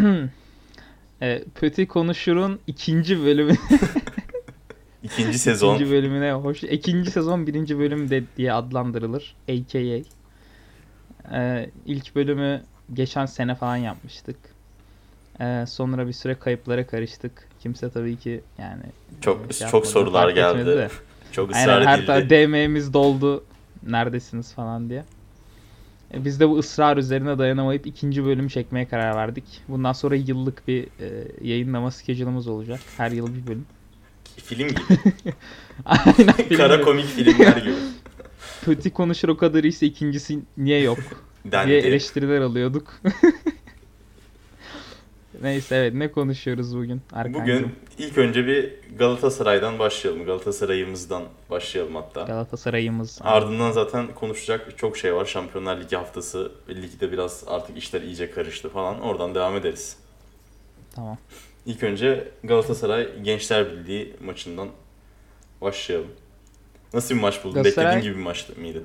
e, Pöti Konuşur'un ikinci bölümü İkinci sezon. ikinci bölümüne hoş. İkinci sezon birinci bölüm de diye adlandırılır. AKA. E, ilk bölümü geçen sene falan yapmıştık. E, sonra bir süre kayıplara karıştık. Kimse tabii ki yani Çok şey çok sorular geldi. de. Çok ısrar Aynen her edildi. taraf DM'miz doldu. Neredesiniz falan diye. E, Biz de bu ısrar üzerine dayanamayıp ikinci bölüm çekmeye karar verdik. Bundan sonra yıllık bir e, yayınlama schedule'ımız olacak. Her yıl bir bölüm. Film gibi. Aynen. film Kara gibi. komik filmler gibi. Kötü konuşur o kadar iyiyse ikincisi niye yok diye Dendi. eleştiriler alıyorduk. Neyse evet ne konuşuyoruz bugün Erkan'cığım? Bugün ilk önce bir Galatasaray'dan başlayalım. Galatasaray'ımızdan başlayalım hatta. Galatasaray'ımız. Ardından zaten konuşacak çok şey var. Şampiyonlar Ligi haftası. Ligde biraz artık işler iyice karıştı falan. Oradan devam ederiz. Tamam. İlk önce Galatasaray Gençler Birliği maçından başlayalım. Nasıl bir maç buldun? Galatasaray- Beklediğin gibi bir maç mıydı?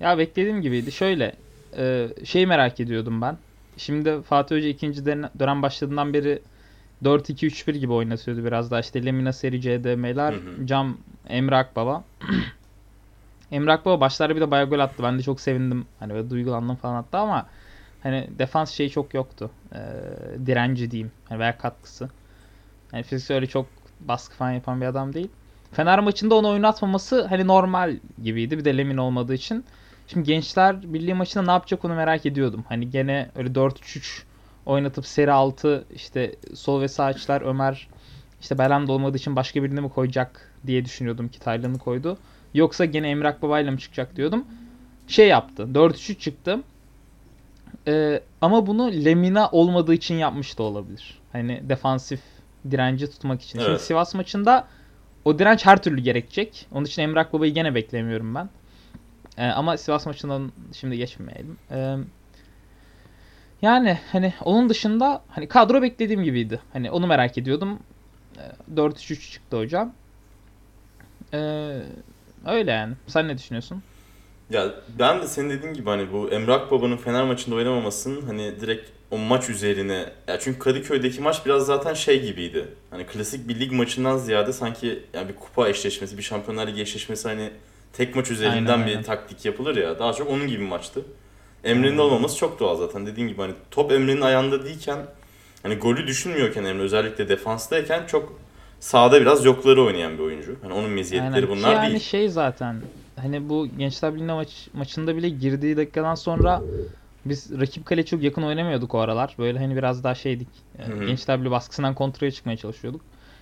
Ya beklediğim gibiydi. Şöyle e, şey merak ediyordum ben. Şimdi Fatih Hoca ikinci dönem başladığından beri 4-2-3-1 gibi oynatıyordu biraz daha. İşte Lemina Seri CDM'ler. Cam, Emre Akbaba. Emre Akbaba başlarda bir de bayağı gol attı. Ben de çok sevindim. Hani böyle duygulandım falan hatta ama hani defans şeyi çok yoktu. E, direnci diyeyim. Yani veya katkısı. Yani fiziksel öyle çok baskı falan yapan bir adam değil. Fener maçında onu oynatmaması hani normal gibiydi. Bir de Lemin olmadığı için. Şimdi Gençler Birliği maçında ne yapacak onu merak ediyordum. Hani gene öyle 4-3-3 oynatıp seri 6 işte sol ve sağ açılar Ömer işte Belhanda olmadığı için başka birini mi koyacak diye düşünüyordum ki Taylan'ı koydu. Yoksa gene Emre Akbaba'yla mı çıkacak diyordum. Şey yaptı. 4-3-3 çıktı. Ee, ama bunu Lemina olmadığı için yapmış da olabilir. Hani defansif direnci tutmak için. Şimdi Evet. Sivas maçında o direnç her türlü gerekecek. Onun için Emre Akbaba'yı gene beklemiyorum ben. Ee, ama Sivas maçından şimdi geçmeyelim. Ee, yani hani onun dışında hani kadro beklediğim gibiydi. Hani onu merak ediyordum. Ee, 4-3-3 çıktı hocam. Ee, öyle yani. Sen ne düşünüyorsun? Ya ben de senin dediğin gibi hani bu Emrak Baba'nın Fener maçında oynamamasının hani direkt o maç üzerine ya çünkü Kadıköy'deki maç biraz zaten şey gibiydi. Hani klasik bir lig maçından ziyade sanki yani bir kupa eşleşmesi, bir Şampiyonlar Ligi eşleşmesi hani tek maç üzerinden Aynen, bir aynen. taktik yapılır ya. Daha çok onun gibi bir maçtı. Emre'nin olmaması çok doğal zaten. Dediğin gibi hani top Emre'nin ayağında değilken hani golü düşünmüyorken Emre özellikle defanstayken çok sağda biraz yokları oynayan bir oyuncu. Hani onun meziyetleri Aynen. bunlar yani değil. şey zaten hani bu Gençler Birliği maç, maçında bile girdiği dakikadan sonra biz rakip kale çok yakın oynamıyorduk o aralar. Böyle hani biraz daha şeydik. e, Hı hı. Gençler Birliği baskısından kontrole çıkmaya çalışıyorduk.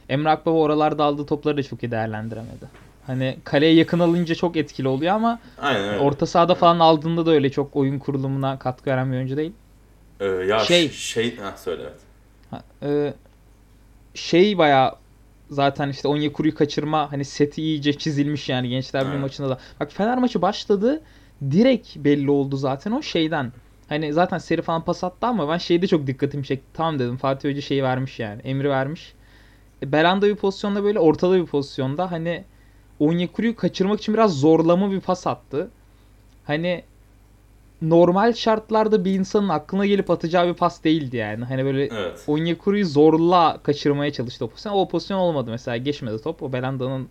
Emre Akbaba oralarda aldığı topları da çok iyi değerlendiremedi. Hani kaleye yakın alınca çok etkili oluyor ama Aynen öyle. orta sahada falan aldığında da öyle çok oyun kurulumuna katkı veren bir oyuncu değil. Ee, ya Şey- şey, ha söyle evet. Ha, e, şey bayağı zaten işte Onyekuru'yu kaçırma hani seti iyice çizilmiş yani Gençler Birliği maçında da. Bak Fener maçı başladı. Direkt belli oldu zaten o şeyden. Hani zaten seri falan pas attı ama ben şeyde çok dikkatimi çekti. Tamam dedim Fatih Hoca şeyi vermiş yani. Emri vermiş. E, Belanda bir pozisyonda böyle ortada bir pozisyonda hani Onyekuru'yu kaçırmak için biraz zorlama bir pas attı. Hani normal şartlarda bir insanın aklına gelip atacağı bir pas değildi yani. Hani böyle Evet. Onyekuru'yu zorla kaçırmaya çalıştı o pozisyon. O pozisyon olmadı mesela. Geçmedi top. O Belanda'nın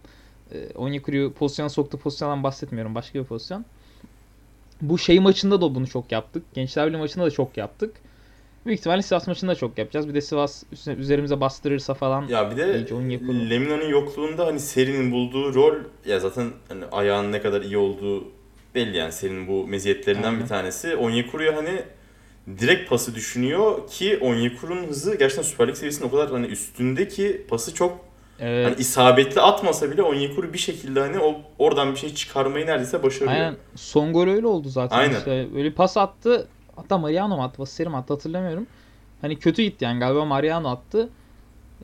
e, Onyekuru'yu pozisyona soktuğu pozisyondan bahsetmiyorum. Başka bir pozisyon. Bu şey maçında da bunu çok yaptık. Gençler Birliği maçında da çok yaptık. Büyük ihtimalle Sivas maçında da çok yapacağız. Bir de Sivas üstüne- üzerimize bastırırsa falan. Ya bir de. Lemina'nın yokluğunda hani serinin bulduğu rol ya zaten hani ayağının ne kadar iyi olduğu belli yani serinin bu meziyetlerinden Aynen. bir tanesi. Onyekuru'ya hani direkt pası düşünüyor ki Onyekuru'nun hızı gerçekten Süper Lig seviyesinin o kadar hani üstündeki pası çok Evet. hani isabetli atmasa bile Onyekuru bir şekilde hani o oradan bir şey çıkarmayı neredeyse başarıyor. Aynen. Son gol öyle oldu zaten. Aynen. İşte öyle bir pas attı. Hatta Mariano mu attı? Vaseri mi attı hatırlamıyorum. Hani kötü gitti yani galiba Mariano attı.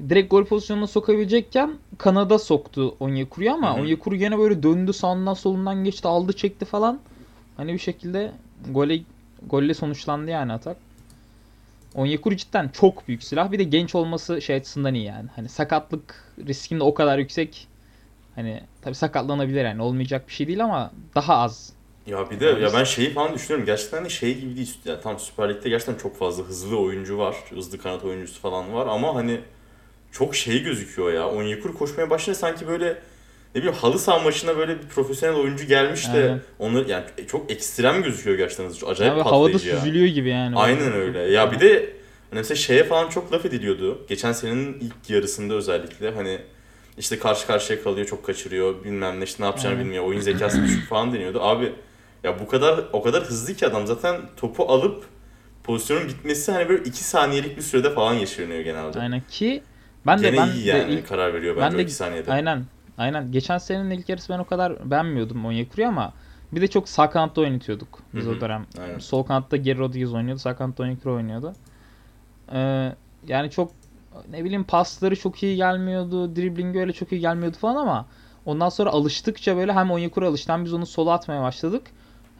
Direkt gol pozisyonuna sokabilecekken kanada soktu Onyekuru'yu ama. Onyekuru gene böyle döndü sağından solundan geçti aldı çekti falan. Hani bir şekilde gole golle sonuçlandı yani atak. Onyekuru cidden çok büyük silah. Bir de genç olması şey açısından iyi yani. Hani sakatlık riskin de o kadar yüksek. Hani tabii sakatlanabilir yani olmayacak bir şey değil ama daha az Ya bir de ya ben şeyi falan düşünüyorum. Gerçekten de şey gibi değil. Yani tam Süper Lig'de gerçekten çok fazla hızlı oyuncu var. Hızlı kanat oyuncusu falan var ama hani çok şey gözüküyor ya. Onyekuru koşmaya başlayınca sanki böyle ne bileyim halı saha maçına böyle bir profesyonel oyuncu gelmiş de Aynen. onu yani çok ekstrem gözüküyor gerçekten hızlı. Acayip Abi patlayıcı havada ya. süzülüyor gibi yani. Aynen öyle. Ya bir de hani mesela şeye falan çok laf ediliyordu. Geçen senenin ilk yarısında özellikle hani işte karşı karşıya kalıyor çok kaçırıyor bilmem ne işte ne yapacağını bilmiyor oyun zekası düşük falan deniyordu. Abi ya bu kadar o kadar hızlı ki adam zaten topu alıp pozisyonun bitmesi hani böyle 2 saniyelik bir sürede falan yaşanıyor genelde. Aynen ki ben de Gene ben iyi de yani ilk karar veriyor ben bence de- o 2 saniyede. Aynen. Aynen. Geçen senenin ilk yarısı ben o kadar beğenmiyordum Onyekuru'yu ama bir de çok sağ kanatta oynatıyorduk biz Hı hı. o dönem. Aynen. Sol kanatta Geri Rodriguez oynuyordu. Sağ kanatta Onyekuru oynuyordu. Ee, yani çok ne bileyim pasları çok iyi gelmiyordu. Driblingi öyle çok iyi gelmiyordu falan ama ondan sonra alıştıkça böyle hem Onyekuru alıştı hem biz onu sola atmaya başladık.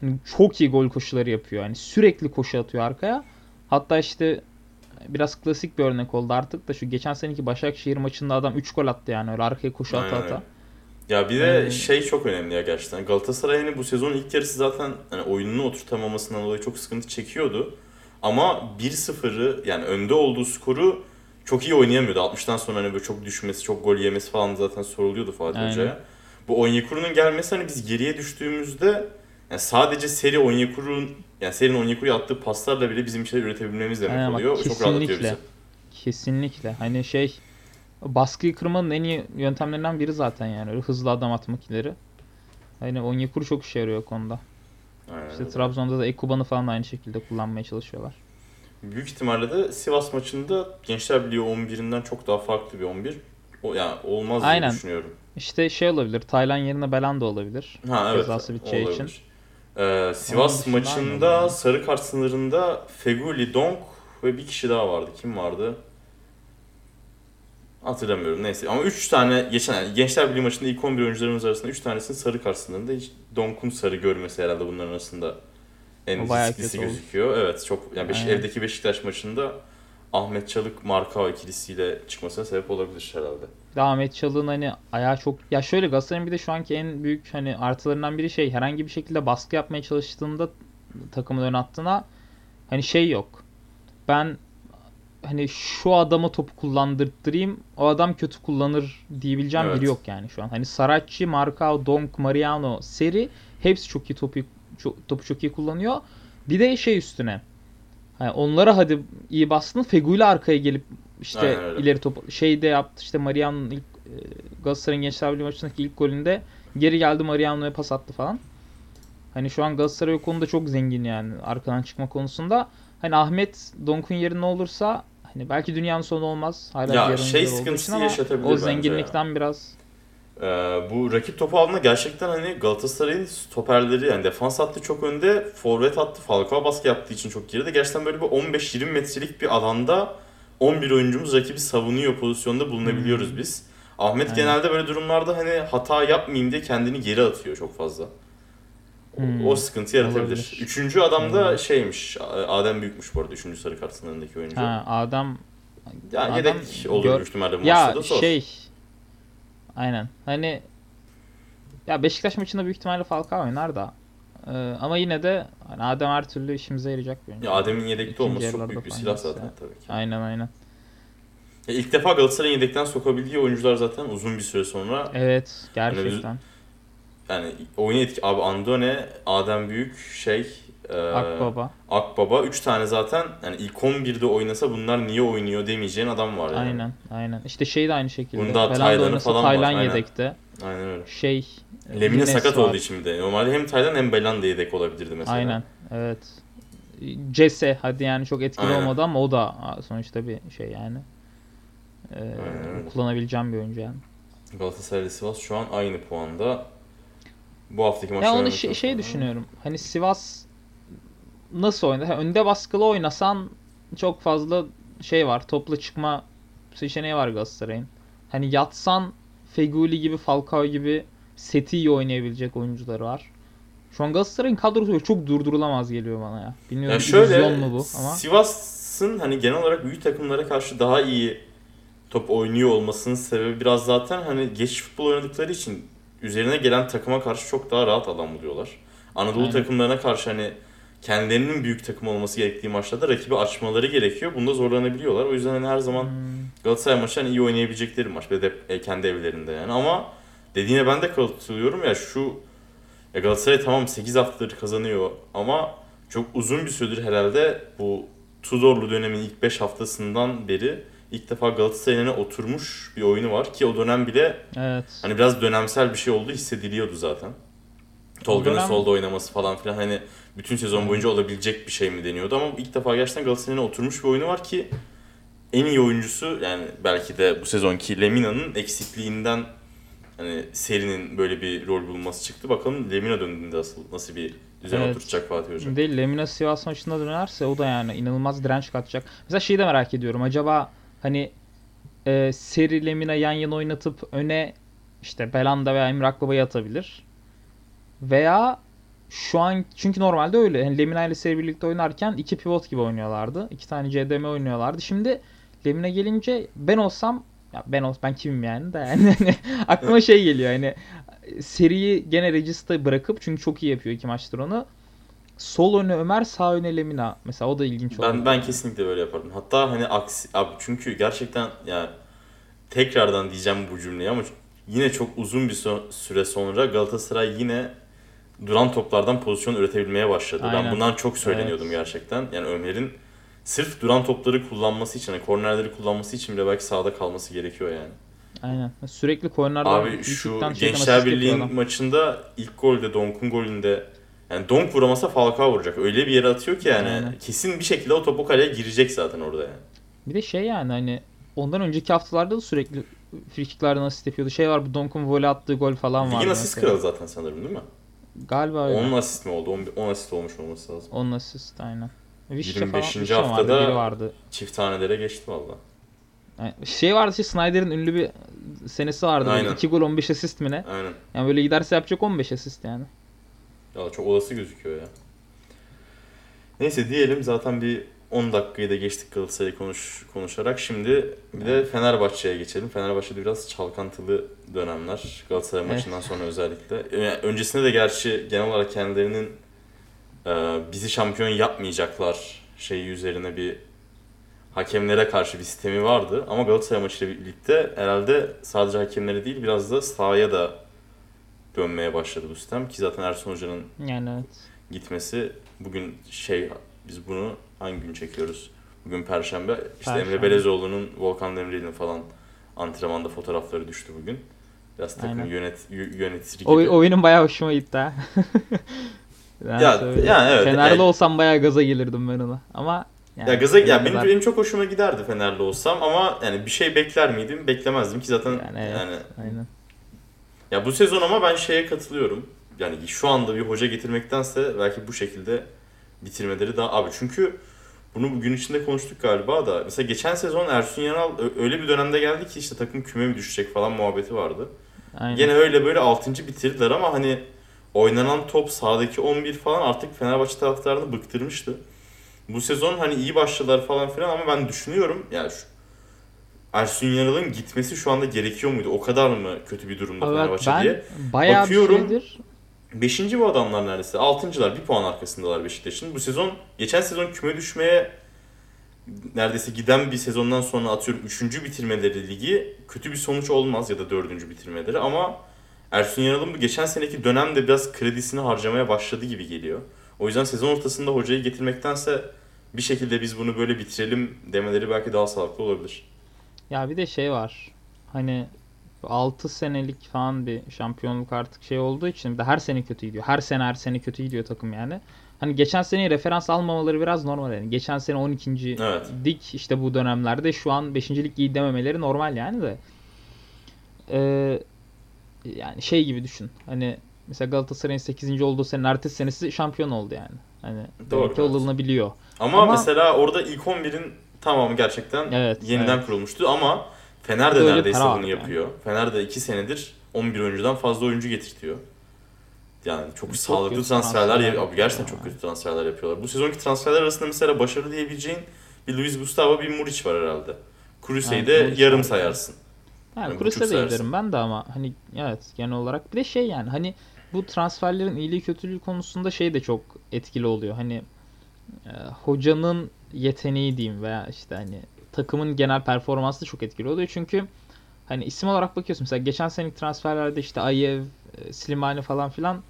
Hani çok iyi gol koşuları yapıyor. Yani sürekli koşu atıyor arkaya. Hatta işte biraz klasik bir örnek oldu artık da şu geçen seneki Başakşehir maçında adam 3 gol attı yani öyle arkaya koşu ata ata. Ya bir de Ee, şey çok önemli ya gerçekten. Galatasaray hani bu sezonun ilk yarısı zaten hani oyununu oturtamamasından dolayı çok sıkıntı çekiyordu. Ama 1-0'ı yani önde olduğu skoru çok iyi oynayamıyordu. 60'tan sonra hani böyle çok düşmesi, çok gol yemesi falan zaten soruluyordu Fatih Aynen. Hoca'ya. Bu Onyekuru'nun gelmesi hani biz geriye düştüğümüzde yani sadece seri Onyekuru'nun yani serinin Onyekuru'ya attığı paslarla bile bizim şeyler üretebilmemiz demek Aynen bak, oluyor. Çok rahatlatıyor bizi. kesinlikle. Kesinlikle. Hani şey baskıyı kırmanın en iyi yöntemlerinden biri zaten yani. Öyle hızlı adam atmak ileri. Hani Onyekuru çok işe yarıyor konuda. Aynen İşte. Trabzon'da da Ekuban'ı falan aynı şekilde kullanmaya çalışıyorlar. Büyük ihtimalle de Sivas maçında Gençler Birliği 11'inden çok daha farklı bir 11. O yani olmaz diye Aynen. düşünüyorum. İşte şey olabilir. Taylan yerine Belanda olabilir. Ha evet. Cezası biteceği olabilir. için. Ee, Sivas maçında sarı kart sınırında Feguli, Donk ve bir kişi daha vardı. Kim vardı? Hatırlamıyorum neyse. Ama 3 tane geçen yani Gençler Birliği maçında ilk 11 oyuncularımız arasında 3 tanesinin sarı kart sınırında. Hiç Donk'un sarı görmesi herhalde bunların arasında en risklisi gözüküyor. Evet çok yani Beş- evdeki Beşiktaş maçında Ahmet Çalık Markao ikilisiyle çıkmasına sebep olabilir herhalde. Ahmet Çalık'ın hani ayağı çok... Ya şöyle Galatasaray'ın bir de şu anki en büyük hani artılarından biri şey herhangi bir şekilde baskı yapmaya çalıştığında takımın ön hattına hani şey yok. Ben hani şu adama topu kullandırtırayım o adam kötü kullanır diyebileceğim Evet. biri yok yani şu an. Hani Saracchi, Marcao, Donk, Mariano, Seri hepsi çok iyi topu, çok, topu çok iyi kullanıyor. Bir de şey üstüne hani onlara hadi iyi bastın Feguli arkaya gelip işte Aynen öyle. ileri top şey de yaptı işte Mariano'nun ilk e, Galatasaray'ın Gençler Birliği maçındaki ilk golünde geri geldi Mariano'ya pas attı falan. Hani şu an Galatasaray o konuda çok zengin yani arkadan çıkma konusunda. Hani Ahmet Donk'un yerine olursa hani belki dünyanın sonu olmaz. Hala Ya şey sıkıntısı yaşatabilir o zenginlikten biraz Ee, bu rakip topu aldığında gerçekten hani Galatasaray'ın stoperleri yani defans hattı çok önde, forvet hattı Falcao baskı yaptığı için çok geride. Gerçekten böyle bir 15-20 metrelik bir alanda 11 oyuncumuz rakibi savunuyor pozisyonda bulunabiliyoruz biz. Ahmet Aynen. genelde böyle durumlarda hani hata yapmayayım diye kendini geri atıyor çok fazla. O- Hmm. O sıkıntı yaratabilir. Olabilir. Üçüncü adam da Olabilir. şeymiş, Adem Büyükmüş bu arada üçüncü sarı kart sınırındaki oyuncu. ha, adam yani adam yedek olur gör- ihtimalle bu ya maçta da zor. şey aynen hani ya Beşiktaş maçında büyük ihtimalle Falcao oynar da Ee, ama yine de hani Adem her türlü işimize yarayacak bir oyuncu. Ya Adem'in yedekte İkinci olması çok büyük bir silah zaten tabii ki. Aynen aynen. Ya ilk defa Galatasaray'ın yedekten sokabildiği oyuncular zaten uzun bir süre sonra Evet gerçekten. yani oyun etki abi Andone, Adem Büyük, şey e, Akbaba. Akbaba 3 tane zaten yani ilk 11'de oynasa bunlar niye oynuyor demeyeceğin adam var yani. Aynen aynen. İşte şey de aynı şekilde. Bunda Taylan'ı falan var, Taylan aynen. yedekte. Aynen öyle. Şey Lemine Yunus sakat var. olduğu için bir de. Normalde hem Taylan hem Belanda yedek olabilirdi mesela. Aynen. Evet. Cese hadi yani çok etkili Aynen. olmadı ama o da sonuçta bir şey yani. Ee, Aynen kullanabileceğim bir oyuncu yani. Galatasaray Sivas şu an aynı puanda. Bu haftaki maçlar Ya onu şey, şey düşünüyorum. Hani Sivas nasıl oynadı? Ha, önde baskılı oynasan çok fazla şey var. Topla çıkma seçeneği var Galatasaray'ın. Hani yatsan Feguli gibi, Falcao gibi seti iyi oynayabilecek oyuncuları var. Şu an Galatasaray'ın kadrosu çok durdurulamaz geliyor bana ya. Bilmiyorum Ya şöyle mu bu ama. Sivas'ın hani genel olarak büyük takımlara karşı daha iyi top oynuyor olmasının sebebi biraz zaten hani geç futbol oynadıkları için üzerine gelen takıma karşı çok daha rahat alan buluyorlar. Anadolu Aynen. takımlarına karşı hani kendilerinin büyük takım olması gerektiği maçlarda rakibi açmaları gerekiyor. Bunda zorlanabiliyorlar. O yüzden hani her zaman Hmm. Galatasaray maçı hani iyi oynayabilecekleri maç. Ve de e, kendi evlerinde yani. Ama dediğine ben de katılıyorum ya şu ya Galatasaray tamam 8 haftadır kazanıyor ama çok uzun bir süredir herhalde bu Tudorlu dönemin ilk 5 haftasından beri ilk defa Galatasaray'ın oturmuş bir oyunu var ki o dönem bile Evet. hani biraz dönemsel bir şey olduğu hissediliyordu zaten. Tolga'nın dönem- solda oynaması falan filan hani bütün sezon boyunca olabilecek bir şey mi deniyordu ama ilk defa gerçekten Galatasaray'ın oturmuş bir oyunu var ki en iyi oyuncusu yani belki de bu sezonki Lemina'nın eksikliğinden hani serinin böyle bir rol bulması çıktı. Bakalım Lemina döndüğünde asıl nasıl bir düzen Evet. oturacak Fatih Hoca. Değil Lemina Sivas maçında dönerse o da yani inanılmaz direnç katacak. Mesela şeyi de merak ediyorum. Acaba hani e, Seri Lemina yan yana oynatıp öne işte Belanda veya Emrak Baba'yı atabilir. Veya şu an çünkü normalde öyle. Yani Lemina ile Seri birlikte oynarken iki pivot gibi oynuyorlardı. İki tane CDM oynuyorlardı. Şimdi Lemina gelince ben olsam ya ben ol ben kimim yani de yani hani aklıma şey geliyor hani seriyi gene Regista bırakıp çünkü çok iyi yapıyor iki maçtır onu. Sol öne Ömer, sağ öne Lemina. Mesela o da ilginç oldu. Ben ben kesinlikle böyle yapardım. Hatta hani aksi abi çünkü gerçekten yani tekrardan diyeceğim bu cümleyi ama yine çok uzun bir süre sonra Galatasaray yine duran toplardan pozisyon üretebilmeye başladı. Aynen. Ben bundan çok söyleniyordum Evet. gerçekten. Yani Ömer'in sırf duran topları kullanması için, hani kornerleri kullanması için bile belki sahada kalması gerekiyor yani. Aynen. Sürekli kornerden Abi şu şeyden Gençler Birliği'nin maçında ilk golde Donk'un golünde yani Donk vuramasa Falcao vuracak. Öyle bir yere atıyor ki yani Aynen. kesin bir şekilde o topu kaleye girecek zaten orada yani. Bir de şey yani hani ondan önceki haftalarda da sürekli frikiklerden asist yapıyordu. Şey var bu Donk'un voley attığı gol falan var. Ligin asist kralı zaten sanırım değil mi? Galiba öyle. 10 asist mi oldu? 10 asist olmuş olması lazım. Onun asist aynen. Vişçe 25. falan, Vişçe mi vardı, haftada- biri vardı. Çift tanelere geçti valla. Şey vardı işte Snyder'in ünlü bir senesi vardı. Aynen. 2 gol 15 asist mi ne? Aynen. Yani böyle giderse yapacak 15 asist yani. Ya çok olası gözüküyor ya. Neyse diyelim zaten bir 10 dakikayı da geçtik Galatasaray'ı konuş, konuşarak. Şimdi bir de Fenerbahçe'ye geçelim. Fenerbahçe'de biraz çalkantılı dönemler. Galatasaray Evet. maçından sonra özellikle. Yani öncesinde de gerçi genel olarak kendilerinin e, bizi şampiyon yapmayacaklar şeyi üzerine bir hakemlere karşı bir sistemi vardı. Ama Galatasaray maçıyla birlikte herhalde sadece hakemlere değil biraz da sahaya da dönmeye başladı bu sistem. Ki zaten Ersun Hoca'nın Yani evet. gitmesi bugün şey biz bunu hangi gün çekiyoruz? Bugün Perşembe. İşte Emre Perşembe. Belezoğlu'nun Volkan Demirel'in falan antrenmanda fotoğrafları düştü bugün. Biraz takım Aynen. yönet y- yönetir gibi. O, oyunun bayağı hoşuma gitti ha. Ya- söyleyeyim. yani evet, Fenerli yani- olsam bayağı gaza gelirdim ben ona. Ama yani ya gaza ya benim, kadar- benim çok hoşuma giderdi Fenerli olsam ama yani bir şey bekler miydim? Beklemezdim ki zaten yani, evet, yani aynen. Ya bu sezon ama ben şeye katılıyorum. Yani şu anda bir hoca getirmektense belki bu şekilde bitirmeleri daha abi çünkü bunu bugün içinde konuştuk galiba da mesela geçen sezon Ersun Yanal öyle bir dönemde geldi ki işte takım küme mi düşecek falan muhabbeti vardı. Aynen. Gene öyle böyle 6. bitirdiler ama hani oynanan top sahadaki 11 falan artık Fenerbahçe taraftarını bıktırmıştı. Bu sezon hani iyi başladılar falan filan ama ben düşünüyorum yani şu Ersun Yanal'ın gitmesi şu anda gerekiyor muydu? O kadar mı kötü bir durumda Evet, Fenerbahçe ben diye? bayağı Bakıyorum. bir şeydir. Beşinci bu adamlar neredeyse. Altıncılar. Bir puan arkasındalar Beşiktaş'ın. Bu sezon, geçen sezon küme düşmeye neredeyse giden bir sezondan sonra atıyorum üçüncü bitirmeleri ligi kötü bir sonuç olmaz ya da dördüncü bitirmeleri ama Ersun Yanal'ın bu geçen seneki dönemde biraz kredisini harcamaya başladı gibi geliyor. O yüzden sezon ortasında hocayı getirmektense bir şekilde biz bunu böyle bitirelim demeleri belki daha sağlıklı olabilir. Ya bir de şey var. Hani 6 senelik falan bir şampiyonluk artık şey olduğu için de her sene kötü gidiyor. Her sene her sene kötü gidiyor takım yani. Hani geçen seneyi referans almamaları biraz normal yani. Geçen sene 12. Evet. dik işte bu dönemlerde şu an 5. lig iyi dememeleri normal yani de. Ee, yani şey gibi düşün. Hani mesela Galatasaray'ın 8. olduğu senenin ertesi senesi şampiyon oldu yani. Hani Doğru, evet. alınabiliyor. Ama, Ama- mesela orada ilk 11'in tamamı gerçekten Evet, yeniden evet. kurulmuştu ama Fener de Öyle neredeyse bunu var yapıyor. Fener de 2 senedir 11 oyuncudan fazla oyuncu getirtiyor. Yani çok, Çok sağlıklı transferler transferler. Abi gerçekten çok kötü transferler yapıyorlar. Bu sezonki transferler arasında mesela başarılı diyebileceğin bir Luis Gustavo, bir Muric var herhalde. Yani de Muric yarım sayarsın. Yani Yani Krus'e de giderim ben de ama hani evet genel olarak bir de şey yani hani bu transferlerin iyiliği kötülüğü konusunda şey de çok etkili oluyor. Hani e, hocanın yeteneği diyeyim veya işte hani takımın genel performansı da çok etkili oluyor. Çünkü hani isim olarak bakıyorsun mesela geçen senelik transferlerde işte Ayev, e, Slimani falan filan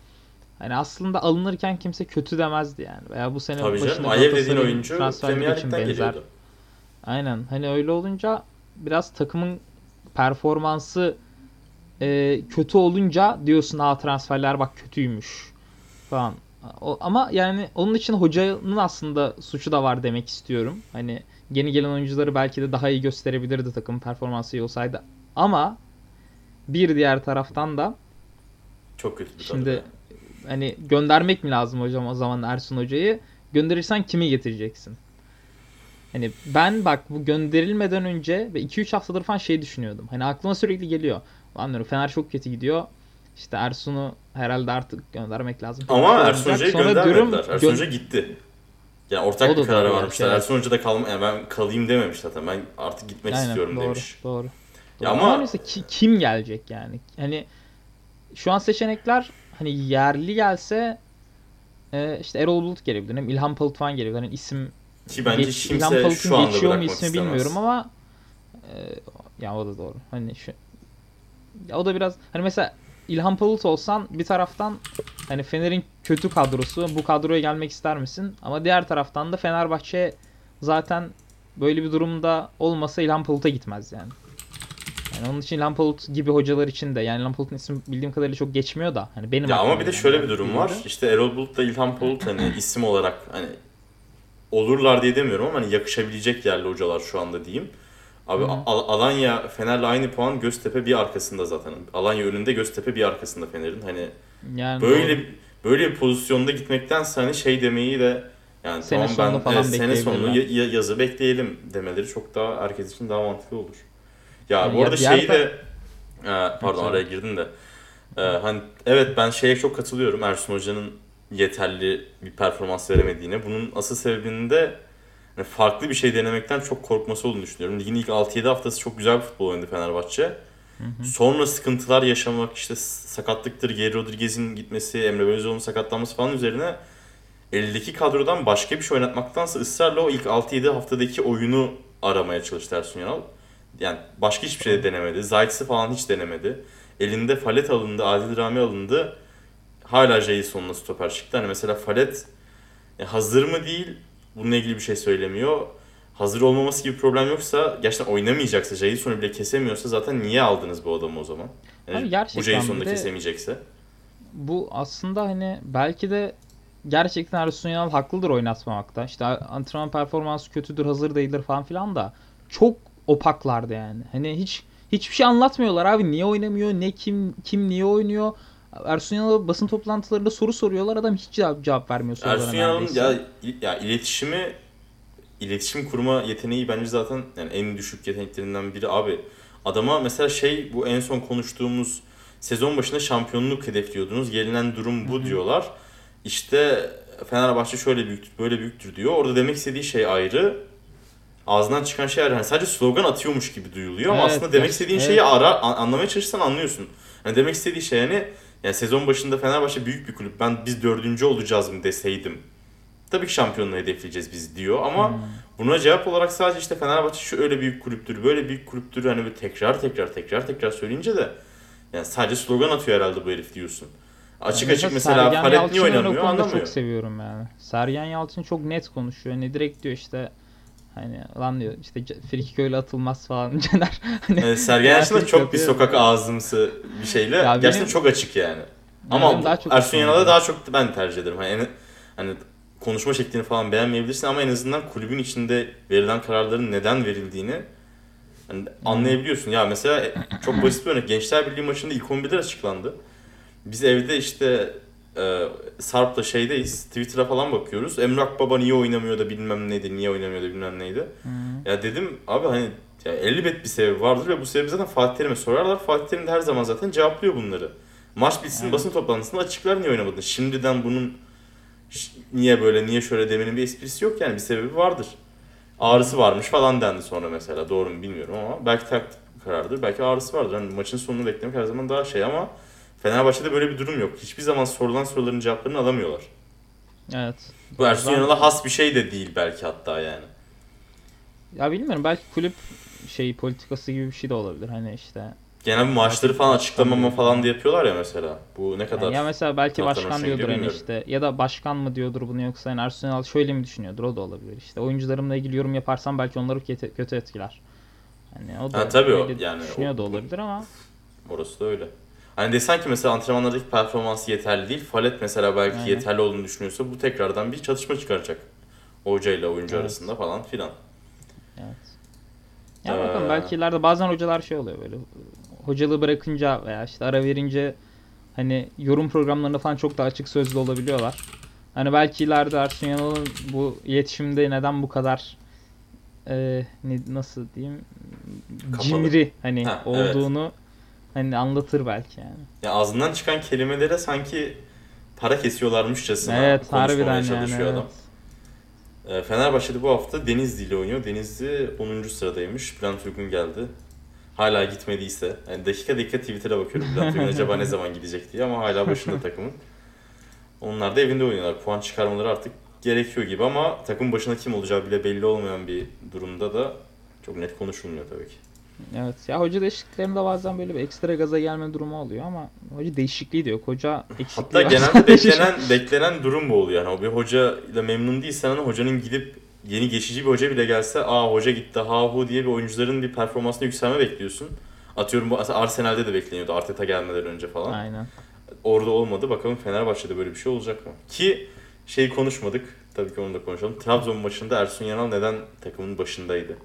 hani aslında alınırken kimse kötü demezdi yani. Veya bu sene Tabii canım. başında Ayev dediğin oyuncu Premier için benzer. geliyordu. Aynen. Hani öyle olunca biraz takımın performansı e, kötü olunca diyorsun aa transferler bak kötüymüş falan. O, ama yani onun için hocanın aslında suçu da var demek istiyorum. Hani yeni gelen oyuncuları belki de daha iyi gösterebilirdi takım performansı iyi olsaydı. Ama bir diğer taraftan da Çok kötü bir şimdi kadro. hani göndermek mi lazım hocam o zaman Ersun Hoca'yı? Gönderirsen kimi getireceksin? Hani ben bak bu gönderilmeden önce ve 2-3 haftadır falan şey düşünüyordum. Hani aklıma sürekli geliyor. Lan diyorum Fener çok kötü gidiyor. İşte Ersun'u herhalde artık göndermek lazım. Ama. Ersun Hoca'yı göndermediler. diyorum, Ersun Hoca gitti. Yani ortak bir karara varmışlar. gerçi, Ersun Hoca da kalma, yani ben kalayım dememiş zaten. Ben artık gitmek Aynen, istiyorum doğru, demiş. Doğru. Ya Doğru. ama- mesela ki- kim gelecek yani? Hani şu an seçenekler hani yerli gelse e, işte Erol Bulut gelebilir. Hem İlhan Palut falan gelebilir. Hani isim Ki bence Geç- İlhan kimse Palut'un şu anda geçiyor mu ismi istemez. bilmiyorum ama e, ya o da doğru. Hani şu ya o da biraz hani mesela İlhan Palut olsan bir taraftan hani Fener'in kötü kadrosu bu kadroya gelmek ister misin? Ama diğer taraftan da Fenerbahçe zaten böyle bir durumda olmasa İlhan Palut'a gitmez yani. Yani onun için İlhan Palut gibi hocalar için de yani İlhan Palut'un ismi bildiğim kadarıyla çok geçmiyor da hani benim Ya ama bir de şöyle bir durum var. İşte Erol Bulut'la İlhan Bulut hani isim olarak hani olurlar diye demiyorum ama hani yakışabilecek yerli hocalar şu anda diyeyim. Abi Hı. Al- Alanya Fener'le aynı puan Göztepe bir arkasında zaten. Alanya önünde Göztepe bir arkasında Fener'in. Hani Yani böyle doğru. böyle bir pozisyonda gitmektense hani şey demeyi de yani Sene tamam sonunu ben falan evet, sene bekleyebilirler. ya- ya- yazı bekleyelim demeleri çok daha herkes için daha mantıklı olur. Ya Yani bu arada şeyi de e, pardon araya girdim de e, hani evet ben şeye çok katılıyorum Ersun Hoca'nın yeterli bir performans veremediğine. Bunun asıl sebebinin de hani farklı bir şey denemekten çok korkması olduğunu düşünüyorum. Ligin ilk 6-7 haftası çok güzel bir futbol oynadı Fenerbahçe. Hı hı. Sonra sıkıntılar yaşamak işte sakatlıktır, Geri Rodriguez'in gitmesi, Emre Belözoğlu'nun sakatlanması falan üzerine eldeki kadrodan başka bir şey oynatmaktansa ısrarla o ilk 6-7 haftadaki oyunu aramaya çalıştı Ersun Yanal. Yani başka hiçbir şey de denemedi. Zayt'sı falan hiç denemedi. Elinde Falet alındı, Adil Rami alındı. Hala Jason'la stoper çıktı. Hani mesela Falet ya hazır mı değil bununla ilgili bir şey söylemiyor. Hazır olmaması gibi problem yoksa gerçekten oynamayacaksa Jason'u bile kesemiyorsa zaten niye aldınız bu adamı o zaman? Yani Abi bu Jason'u da kesemeyecekse. bu aslında hani belki de gerçekten Ersun Yanal haklıdır oynatmamakta. İşte antrenman performansı kötüdür, hazır değildir falan filan da çok opaklardı yani. Hani hiç hiçbir şey anlatmıyorlar abi. Niye oynamıyor? Ne kim kim niye oynuyor? Ersun Yanal'a basın toplantılarında soru soruyorlar. Adam hiç cevap, cevap vermiyor sorulara Ersun Yanal'ın ya, ya iletişimi iletişim kurma yeteneği bence zaten yani en düşük yeteneklerinden biri abi. Adama mesela şey bu en son konuştuğumuz sezon başında şampiyonluk hedefliyordunuz. Gelinen durum bu diyorlar. İşte Fenerbahçe şöyle büyüktür, böyle büyüktür diyor. Orada demek istediği şey ayrı. Ağzından çıkan şey ayrı. Yani sadece slogan atıyormuş gibi duyuluyor ama Evet, aslında demek istediğin evet. şeyi ara an- anlamaya çalışsan anlıyorsun. Yani demek istediği şey yani yani sezon başında Fenerbahçe büyük bir kulüp. Ben biz dördüncü olacağız mı deseydim. Tabii ki şampiyonluğu hedefleyeceğiz biz diyor ama Hmm. buna cevap olarak sadece işte Fenerbahçe şu öyle büyük kulüptür, böyle büyük kulüptür hani böyle tekrar tekrar tekrar tekrar söyleyince de yani sadece slogan atıyor herhalde bu herif diyorsun. Açık Yani açık mesela Sergen Palet niye oynamıyor anlamıyor. çok seviyorum yani. Sergen Yalçın çok net konuşuyor. Hani direkt diyor işte hani lan diyor işte frikik öyle atılmaz falan Caner. Hani Yani Sergen Yalçın da Gerçek çok bir sokak ağzımsı bir şeyle Ya benim- gerçekten çok açık yani. Ama daha çok Ersun gidiyor. daha çok ben tercih ederim. Hani, en- hani konuşma şeklini falan beğenmeyebilirsin ama en azından kulübün içinde verilen kararların neden verildiğini hani anlayabiliyorsun. Ya mesela e, çok basit bir örnek. Gençler Birliği maçında ilk 11'ler açıklandı. Biz evde işte e, Sarp'la şeydeyiz. Twitter'a falan bakıyoruz. Emrak Baba niye oynamıyor da bilmem neydi, niye oynamıyor da bilmem neydi. Hı. Ya dedim abi hani ya elbet bir sebebi vardır ve bu sebebi zaten Fatih Terim'e sorarlar. Fatih Terim de her zaman zaten cevaplıyor bunları. Maç bitsin Evet. basın toplantısında açıklar niye oynamadın. Şimdiden bunun niye böyle niye şöyle demenin bir esprisi yok yani bir sebebi vardır. Ağrısı varmış falan dendi sonra mesela doğru mu bilmiyorum ama belki taktik karardır belki ağrısı vardır. Hani maçın sonunu beklemek her zaman daha şey ama Fenerbahçe'de böyle bir durum yok. Hiçbir zaman sorulan soruların cevaplarını alamıyorlar. Evet. Bu Ersun Yanal'a has bir şey de değil belki hatta yani. Ya bilmiyorum belki kulüp şey politikası gibi bir şey de olabilir. Hani işte Genel bir maaşları falan açıklamama falan da yapıyorlar ya mesela. Bu ne kadar... Yani ya mesela belki başkan diyordur hani işte ya da başkan mı diyordur bunu yoksa hani Ersun Yanal şöyle mi düşünüyordur o da olabilir işte oyuncularımla ilgili yorum yaparsam belki onları kötü, etkiler. Hani o da Ha, tabii o, yani düşünüyor o- da olabilir ama Orası da öyle. Hani desen ki mesela antrenmanlardaki performansı yeterli değil. Falet mesela belki Aynen. yeterli olduğunu düşünüyorsa bu tekrardan bir çatışma çıkaracak. Hoca ile oyuncu Evet. arasında falan filan. evet. Ya Ee, bakalım belki ileride bazen hocalar şey oluyor böyle hocalığı bırakınca veya işte ara verince hani yorum programlarında falan çok daha açık sözlü olabiliyorlar. Hani belki ileride Ersun Yanal'ın bu iletişimde neden bu kadar e, ne, nasıl diyeyim Kapalı. cimri hani Ha, evet. Hani anlatır belki yani. Ya ağzından çıkan kelimelere sanki para kesiyorlarmışçasına evet konuşmamaya harbiden yani. çalışıyor adam. Evet. Ee, Fenerbahçe'de bu hafta Denizli ile oynuyor. Denizli 10. sıradaymış. Bülent Uygun geldi. Hala gitmediyse. Yani dakika dakika Twitter'a bakıyorum. Bülent Uygun acaba ne zaman gidecek diye ama hala başında takımın. Onlar da evinde oynuyorlar. Puan çıkarmaları artık gerekiyor gibi ama takım başına kim olacağı bile belli olmayan bir durumda da çok net konuşulmuyor tabii ki. Evet. Ya hoca değişikliklerinde bazen böyle bir ekstra gaza gelme durumu oluyor ama hoca değişikliği de yok. Hoca eksikliği Hatta var. genelde beklenen beklenen durum bu oluyor. Yani o bir hoca ile memnun değilsen hani hocanın gidip yeni geçici bir hoca bile gelse aa hoca gitti ha hu diye bir oyuncuların bir performansına yükselme bekliyorsun. Atıyorum bu Arsenal'de de bekleniyordu Arteta gelmeden önce falan. Aynen. Orada olmadı. Bakalım Fenerbahçe'de böyle bir şey olacak mı? Ki şey konuşmadık. Tabii ki onu da konuşalım. Trabzon maçında Ersun Yanal neden takımın başındaydı?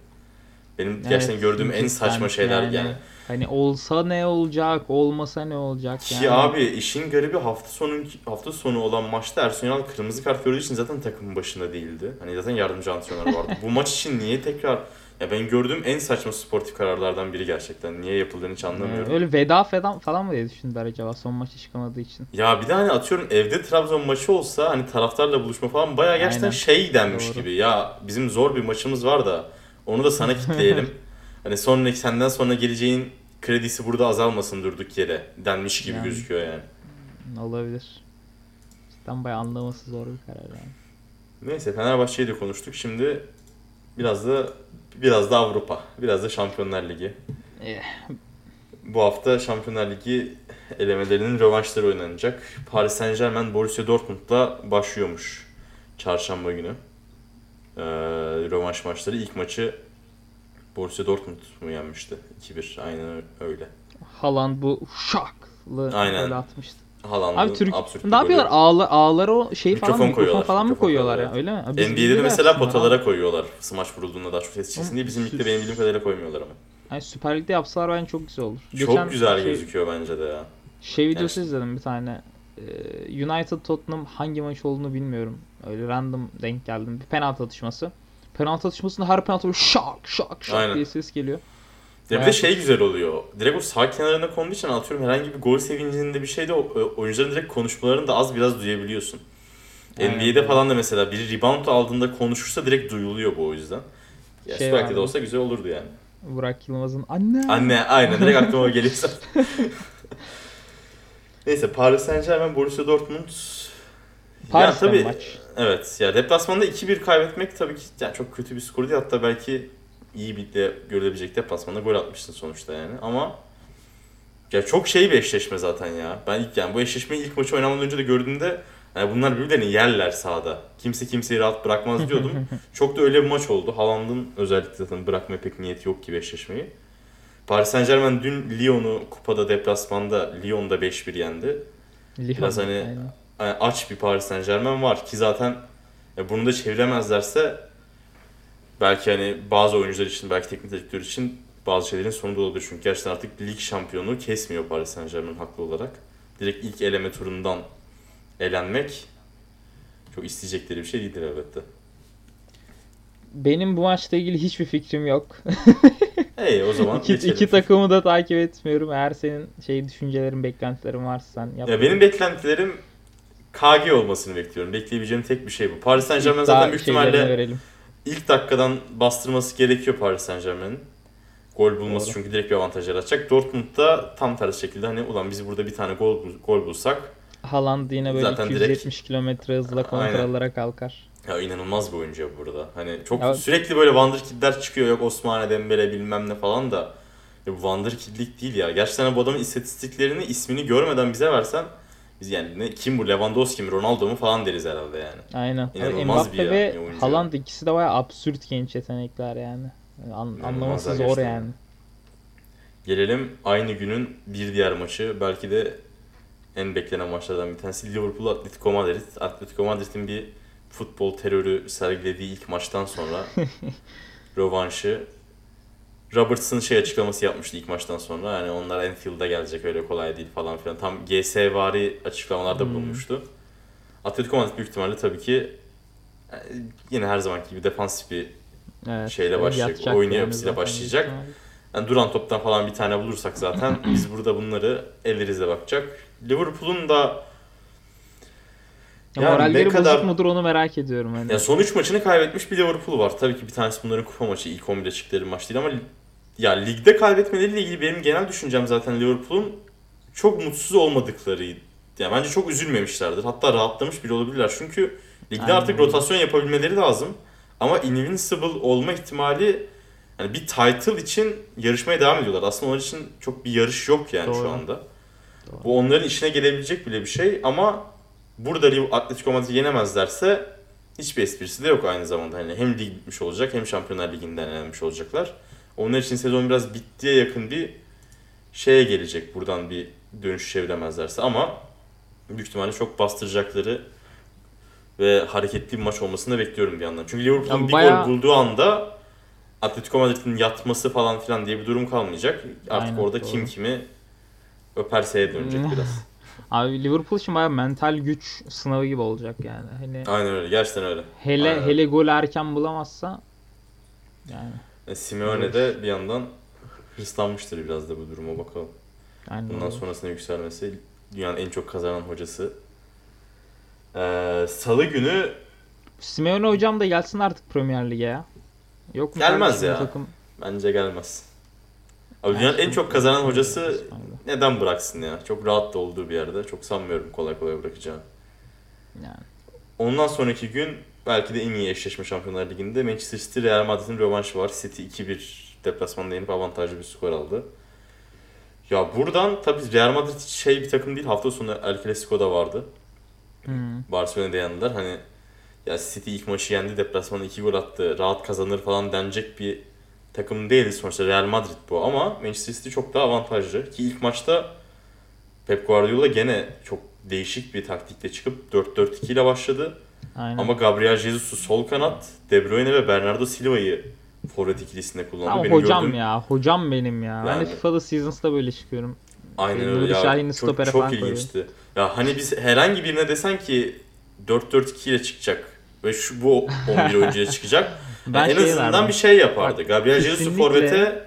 Benim gerçekten Evet, gördüğüm en saçma şeyler yani. Hani olsa ne olacak, olmasa ne olacak Ki yani. abi işin garibi hafta sonu hafta sonu olan maçta Ersun Yanal kırmızı kart gördüğü için zaten takımın başında değildi. Hani zaten yardımcı antrenör vardı. Bu maç için niye tekrar ya ben gördüğüm en saçma sportif kararlardan biri gerçekten. Niye yapıldığını hiç anlamıyorum. Öyle veda falan falan mı diye düşündüler acaba son maçı çıkamadığı için. Ya bir de hani atıyorum evde Trabzon maçı olsa hani taraftarla buluşma falan bayağı gerçekten Aynen. şey denmiş Doğru. gibi. Ya bizim zor bir maçımız var da onu da sana kitleyelim. hani sonraki senden sonra geleceğin kredisi burada azalmasın durduk yere denmiş gibi Yani. gözüküyor yani. Olabilir. Cidden bayağı anlaması zor bir karar yani. Neyse Fenerbahçe'yi de konuştuk. Şimdi biraz da biraz da Avrupa, biraz da Şampiyonlar Ligi. Eh. Bu hafta Şampiyonlar Ligi elemelerinin rövanşları oynanacak. Paris Saint-Germain Borussia Dortmund'la başlıyormuş çarşamba günü. Ee, rövanş maçları. İlk maçı Borussia Dortmund mu yenmişti? 2-1. Aynen öyle. Haaland bu şaklı Aynen. böyle atmıştı. Haaland'ın Abi Türk absürt ne yapıyorlar? Ağla, ağlara o şeyi Mikrofon falan mikrofon falan mı koyuyorlar ya? Öyle mi? Biz- NBA'de de mesela potalara abi. koyuyorlar. Smaç vurulduğunda daha çok ses çıksın diye. Bizimlikte Süs- benim bildiğim kadarıyla koymuyorlar ama. Yani Süper Lig'de yapsalar bence çok güzel olur. Çok güzel şey, gözüküyor bence de ya. Şey videosu Yani- izledim bir tane. Ee, United Tottenham hangi maç olduğunu bilmiyorum. Öyle random denk geldim. Bir penaltı atışması. Penaltı atışmasında her penaltı böyle şak şak şak Aynen. diye ses geliyor. Ya bir de şey güzel oluyor. Direkt o sağ kenarına konduğu için atıyorum herhangi bir gol sevincinde bir şeyde o- oyuncuların direkt konuşmalarını da az biraz duyabiliyorsun. Aynen. NBA'de falan da mesela biri rebound aldığında konuşursa direkt duyuluyor bu o yüzden. Ya Şey vardı. de olsa güzel olurdu yani. Burak Yılmaz'ın anne. Anne aynen direkt aklıma geliyorsa. Neyse Paris Saint Germain Borussia Dortmund. Paris'te ya, tabii, maç. Evet ya deplasmanda 2-1 kaybetmek tabii ki yani çok kötü bir skor değil. Hatta belki iyi bir de görülebilecek deplasmanda gol atmışsın sonuçta yani. Ama ya çok şey bir eşleşme zaten ya. Ben ilk yani bu eşleşmeyi ilk maçı oynamadan önce de gördüğümde yani bunlar birbirlerini yerler sahada. Kimse kimseyi rahat bırakmaz diyordum. çok da öyle bir maç oldu. Haaland'ın özellikle zaten bırakmaya pek niyeti yok gibi eşleşmeyi. Paris Saint Germain dün Lyon'u kupada deplasmanda Lyon'da 5-1 yendi. Lyon. Biraz hani- Aynen. Yani aç bir Paris Saint Germain var ki zaten e, bunu da çeviremezlerse belki hani bazı oyuncular için belki teknik direktör için bazı şeylerin sonu da olabilir. Çünkü gerçekten artık lig şampiyonu kesmiyor Paris Saint Germain haklı olarak. Direkt ilk eleme turundan elenmek çok isteyecekleri bir şey değildir elbette. Benim bu maçla ilgili hiçbir fikrim yok. Hey o zaman iki, geçelim. iki takımı da takip etmiyorum. Eğer senin şey düşüncelerin, beklentilerin varsa sen yap. Ya benim beklentilerim KG olmasını bekliyorum. Bekleyebileceğim tek bir şey bu. Paris Saint Germain zaten büyük ihtimalle verelim. ilk dakikadan bastırması gerekiyor Paris Saint Germain'in. Gol bulması Doğru. çünkü direkt bir avantaj yaratacak. Dortmund'da tam tersi şekilde hani ulan biz burada bir tane gol gol bulsak Haaland yine böyle Zaten 270 kilometre hızla kontralara kalkar. Ya inanılmaz bir oyuncu burada. Hani çok Ya- sürekli böyle wonderkidler çıkıyor yok Osmane Dembele bilmem ne falan da ya bu wonderkidlik değil ya. Gerçekten bu adamın istatistiklerini ismini görmeden bize versen biz yani ne, kim bu Lewandowski mi Ronaldo mu falan deriz herhalde yani. Aynen. İnanılmaz bir Mbappe ya- ve bir oyuncu. Haaland ikisi de bayağı absürt genç yetenekler yani. Yani An- anlaması zor gerçekten. yani. Gelelim aynı günün bir diğer maçı. Belki de en beklenen maçlardan bir tanesi Liverpool Atletico Madrid. Atletico Madrid'in bir futbol terörü sergilediği ilk maçtan sonra rövanşı. Robertson şey açıklaması yapmıştı ilk maçtan sonra. Yani onlar Enfield'a gelecek öyle kolay değil falan filan. Tam GS vari açıklamalarda Hmm. bulunmuştu. Atletico Madrid büyük ihtimalle tabii ki e, yine her zamanki gibi defansif bir Evet. Şeyle başlayacak, Yatacak oyun yapısıyla başlayacak. Yani duran toptan falan bir tane bulursak zaten biz burada bunları ellerizle bakacak. Liverpool'un da Yani moralleri ne kadar- bozuk mudur onu merak ediyorum. Hani. ya son 3 maçını kaybetmiş bir Liverpool var. Tabii ki bir tanesi bunların kupa maçı ilk 11'e çıktıkları maç değil ama ya ligde kaybetmeleriyle ilgili benim genel düşüncem zaten Liverpool'un çok mutsuz olmadıklarıydı. Yani bence çok üzülmemişlerdir. Hatta rahatlamış bile olabilirler. Çünkü ligde Aynen artık rotasyon yapabilmeleri lazım. Ama invincible olma ihtimali yani bir title için yarışmaya devam ediyorlar. Aslında onun için çok bir yarış yok yani Doğru. şu anda. Doğru. Bu onların işine gelebilecek bile bir şey ama burada Atletico Madrid'i yenemezlerse hiçbir esprisi de yok aynı zamanda. Hani hem lig bitmiş olacak hem Şampiyonlar Ligi'nden elenmiş olacaklar. Onlar için sezon biraz bittiye yakın bir şeye gelecek buradan bir dönüş çeviremezlerse ama büyük ihtimalle çok bastıracakları ve hareketli bir maç olmasını da bekliyorum bir yandan. Çünkü Liverpool'un Ya bir bayağı- gol bulduğu anda Atletico Madrid'in yatması falan filan diye bir durum kalmayacak. Artık Aynen, orada doğru. kim kimi öperseye dönecek biraz. Abi Liverpool için bayağı mental güç sınavı gibi olacak yani. Hani Aynen öyle. Gerçekten öyle. hele Aynen. hele gol erken bulamazsa yani E, Simeone de bir yandan hırslanmıştır biraz da bu duruma bakalım. yani Bundan sonrasında yükselmesi dünyanın en çok kazanan hocası. Ee, Salı günü Simeone hocam da gelsin artık Premier Lig'e ya. Yok mu Gelmez ya. Takım? bence gelmez. Abi dünyanın en çok kazanan hocası neden bıraksın ya? Çok rahat da olduğu bir yerde. Çok sanmıyorum kolay kolay bırakacağını. Yani. Ondan sonraki gün belki de en iyi eşleşme Şampiyonlar Ligi'nde Manchester City Real Madrid'in rövanşı var. City 2-1 deplasmanda yenip avantajlı bir skor aldı. Ya buradan tabii Real Madrid şey bir takım değil. Hafta sonu El Clasico'da vardı. Hmm. Barcelona'da yendiler. Hani ya City ilk maçı yendi. Deplasmanda 2 gol attı. Rahat kazanır falan denecek bir takım değildi sonuçta Real Madrid bu ama Manchester City çok daha avantajlı. Ki ilk maçta Pep Guardiola gene çok değişik bir taktikle çıkıp 4-4-2 ile başladı. Aynen. Ama Gabriel Jesus'u sol kanat, De Bruyne ve Bernardo Silva'yı forvet ikilisinde kullandı. Ama Benim hocam gördüğüm- ya. Hocam benim ya. Ben de Yani- FIFA'da Seasons'da böyle çıkıyorum. Aynen öyle ya. Şahin'i Çok, çok falan ilginçti. Ya hani biz herhangi birine desen ki 4-4-2 ile çıkacak ve şu bu 11 oyuncuya çıkacak. Ben en azından verdim. bir şey yapardı. Bak, Gabriel Jesus'u kesinlikle- forvete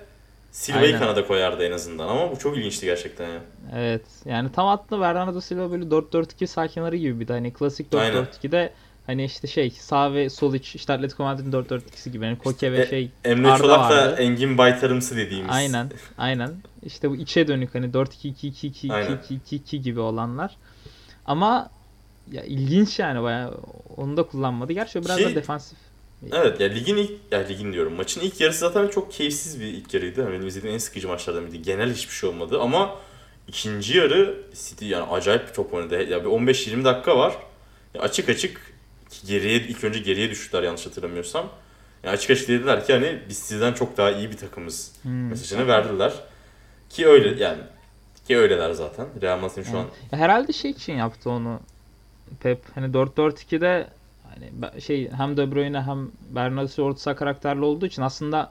Silva'yı Aynen. kanada koyardı en azından ama bu çok ilginçti gerçekten ya. Evet. Yani tam aslında Bernardo Silva böyle 4-4-2 sakinleri gibi bir de hani klasik Aynen. 4-4-2'de hani işte şey sağ ve sol iç işte Atletico Madrid'in 4-4-2'si gibi. Yani Koke ve E, şey Emre Arda Çolak da. Engin Baytarımsı dediğimiz. Aynen. Aynen. İşte bu içe dönük hani 4-2-2-2-2-2-2-2 Aynen. gibi olanlar. Ama ya ilginç yani bayağı onu da kullanmadı. Gerçi o biraz Ki- da defansif. Evet ya ligin ilk ya ligin diyorum maçın ilk yarısı zaten çok keyifsiz bir ilk yarıydı. Hani benim izlediğim en sıkıcı maçlardan biriydi. Genel hiçbir şey olmadı ama ikinci yarı City yani acayip bir top oynadı. Ya bir 15-20 dakika var. Ya açık açık ki geriye ilk önce geriye düştüler yanlış hatırlamıyorsam. Ya açık açık dediler ki hani biz sizden çok daha iyi bir takımız Hmm. mesajını verdiler. Ki öyle yani ki öyleler zaten. Real Madrid'in şu an Ya herhalde şey için yaptı onu Pep. Hani 4-4-2'de be- şey hem De Bruyne hem Bernardo Silva orta karakterli olduğu için aslında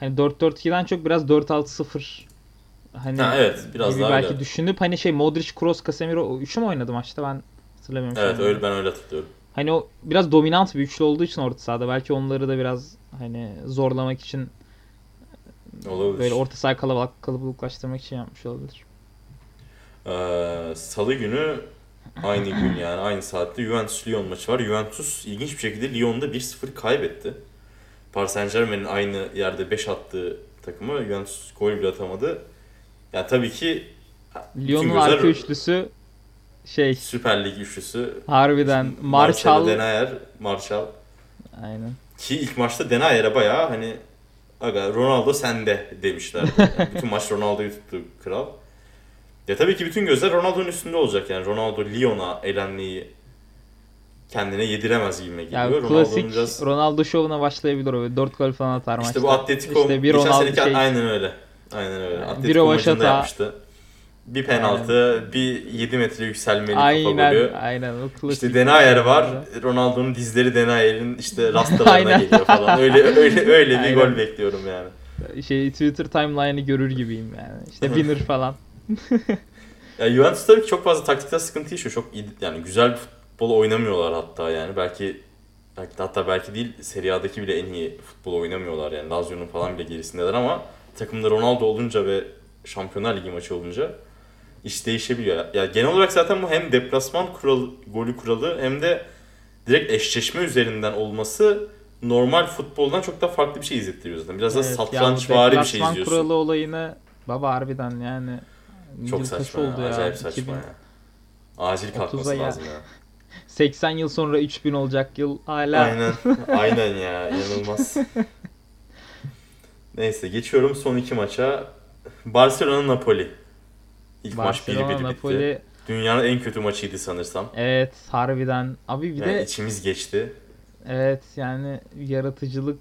hani 4-4-2'den çok biraz 4-6-0 hani Ha, evet, biraz daha belki öyle. düşünüp hani şey Modric, Kroos, Casemiro üçü mü oynadı maçta ben hatırlamıyorum. evet öyle ben öyle hatırlıyorum. Hani o biraz dominant bir üçlü olduğu için orta sahada belki onları da biraz hani zorlamak için Olabilir. böyle orta saha kalabalık kalabalıklaştırmak için yapmış olabilir. Ee, Salı günü aynı gün yani aynı saatte Juventus Lyon maçı var. Juventus ilginç bir şekilde Lyon'da 1-0 kaybetti. Paris Saint Germain'in aynı yerde 5 attığı takımı. Juventus gol bile atamadı. Ya tabii ki Lyon'un arka üçlüsü şey Süper Lig üçlüsü. harbiden Marshall. Denayer, Marshall. Aynen. Ki ilk maçta Denayer'e bayağı hani aga Ronaldo sende demişler. Yani bütün maç Ronaldo'yu tuttu kral. Ya tabii ki bütün gözler Ronaldo'nun üstünde olacak yani. Ronaldo Lyon'a elenmeyi kendine yediremez gibi geliyor. Yani Ronaldo'nun klasik biraz Ronaldo şovuna başlayabilir o. 4 gol falan atar işte maçta. bu Atletico İşte bir geçen Ronaldo seneki şey- aynen öyle. Aynen öyle. Yani bir Atletico maçında yapmıştı. Bir penaltı, bir 7 metre yükselmeli kafa Aynen, golü. aynen o klasik. İşte Denayer var. Ronaldo'nun dizleri Denayer'in işte rastalarına Aynen. geliyor falan. Öyle öyle öyle bir Aynen. gol bekliyorum yani. Şey Twitter timeline'ı görür gibiyim yani. İşte winner falan. Ya Juventus tabii ki çok fazla taktikte sıkıntı yaşıyor. Çok iyi, yani güzel bir futbol oynamıyorlar hatta yani. Belki belki hatta belki değil Serie A'daki bile en iyi futbol oynamıyorlar yani. Lazio'nun falan bile gerisindeler ama takımda Ronaldo olunca ve Şampiyonlar Ligi maçı olunca iş değişebiliyor. Ya genel olarak zaten bu hem deplasman kuralı, golü kuralı hem de direkt eşleşme üzerinden olması normal futboldan çok daha farklı bir şey izlettiriyor zaten. Biraz da Evet, satrançvari yani bir şey deplasman izliyorsun. kuralı olayını baba harbiden yani Çok yıl saçma ya, acayip saçma 2000 ya. Acil kalkması 30'a ya. lazım ya. 80 yıl sonra 3000 olacak yıl hala. Aynen. Aynen ya. inanılmaz. Neyse geçiyorum son iki maça. Barcelona Napoli. İlk maç 1-1 Barcelona bitti. Napoli Dünyanın en kötü maçıydı sanırsam. evet harbiden abi bir Yani de içimiz geçti. evet yani yaratıcılık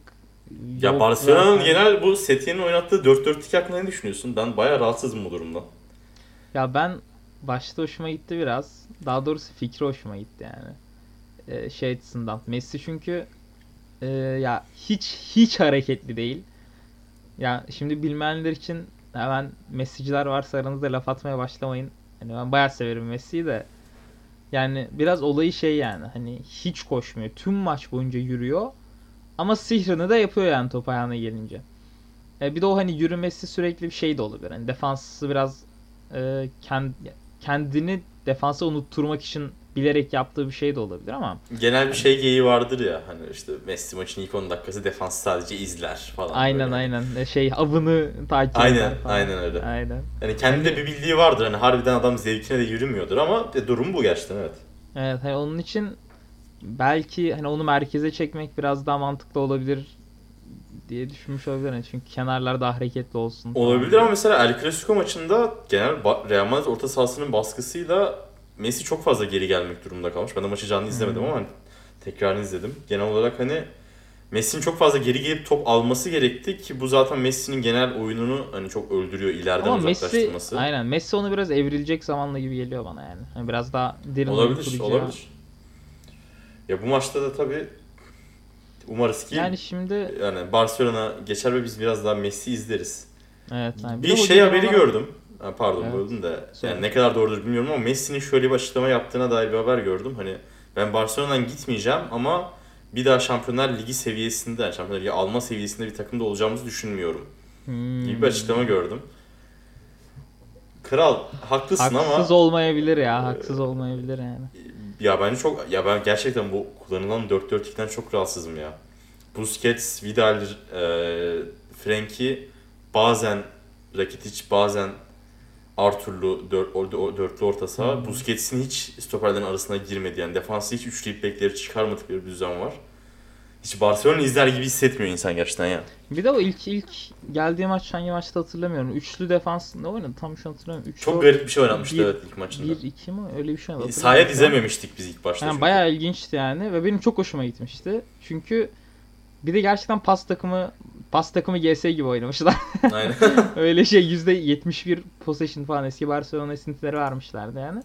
Ya Barcelona'nın genel bu Setyen'in oynattığı 4-4-2 hakkında ne düşünüyorsun? Ben bayağı rahatsızım bu durumdan. Ya ben başta hoşuma gitti biraz. Daha doğrusu fikri hoşuma gitti yani. Ee, şey açısından. Messi çünkü e, ya hiç hiç hareketli değil. Ya şimdi bilmeyenler için hemen Messi'ciler varsa aranızda laf atmaya başlamayın. Hani ben bayağı severim Messi'yi de. Yani biraz olayı şey yani hani hiç koşmuyor. Tüm maç boyunca yürüyor. Ama sihrini de yapıyor yani top ayağına gelince. E, bir de o hani yürümesi sürekli bir şey de olabilir. Hani defansı biraz e, kend- kendini defansa unutturmak için bilerek yaptığı bir şey de olabilir ama Genel bir şey geyiği vardır ya hani işte Messi maçın ilk 10 dakikası defans sadece izler falan. aynen böyle. aynen E, şey avını takip Aynen, eder falan. aynen öyle. Aynen. Yani kendi de bir bildiği vardır hani harbiden adam zevkine de yürümüyordur ama e, durum bu gerçekten evet. Evet hani onun için belki hani onu merkeze çekmek biraz daha mantıklı olabilir diye düşünmüş olabilir. Yani çünkü kenarlar daha hareketli olsun. Olabilir ama mesela El Clasico maçında genel Real Madrid orta sahasının baskısıyla Messi çok fazla geri gelmek durumunda kalmış. Ben de maçı canlı izlemedim Hmm. ama hani tekrarını izledim. Genel olarak hani Messi'nin çok fazla geri gelip top alması gerekti ki bu zaten Messi'nin genel oyununu hani çok öldürüyor ileriden Ama Messi uzaklaştırması. aynen Messi onu biraz evrilecek zamanla gibi geliyor bana yani. Hani biraz daha derin olabilir, olabilir. Ya bu maçta da tabii umarız ki Yani yani, şimdi Barcelona geçer ve biz biraz daha Messi izleriz. evet. Yani Bir bu şey haberi olarak- gördüm. Ha, pardon Evet. böldüm de. Söyle. Yani ne kadar doğrudur bilmiyorum ama Messi'nin şöyle bir açıklama yaptığına dair bir haber gördüm. Hani ben Barcelona'dan gitmeyeceğim ama bir daha Şampiyonlar Ligi seviyesinde, yani Şampiyonlar Ligi alma seviyesinde bir takımda olacağımızı düşünmüyorum. Hmm. Gibi bir açıklama gördüm. Kral haklısın Haksız ama olmayabilir ya. Haksız olmayabilir yani. Ya bence çok ya ben gerçekten bu kullanılan 4-4-2'den çok rahatsızım ya. Busquets, Vidal, e, Frenkie bazen Rakitic bazen Arthur'lu dört, o- dörtlü orta saha. Hmm. Busquets'in hiç stoperlerin arasına girmedi yani defansı hiç üçleyip bekleri çıkarmadıkları bir düzen var. Hiç Barcelona izler gibi hissetmiyor insan gerçekten ya. Bir de o ilk ilk geldiği maç hangi maçta hatırlamıyorum. Üçlü defans ne oynadı tam şu hatırlamıyorum. Üç, Çok garip bir şey oynanmıştı bir- evet ilk maçında. 1-2 mi öyle bir şey mi? Sahaya dizememiştik biz ilk başta. Yani çünkü. bayağı ilginçti yani ve benim çok hoşuma gitmişti. Çünkü bir de gerçekten pas takımı pas takımı GS gibi oynamışlar. Aynen. Öyle şey %71 possession falan eski Barcelona esintileri vermişlerdi yani.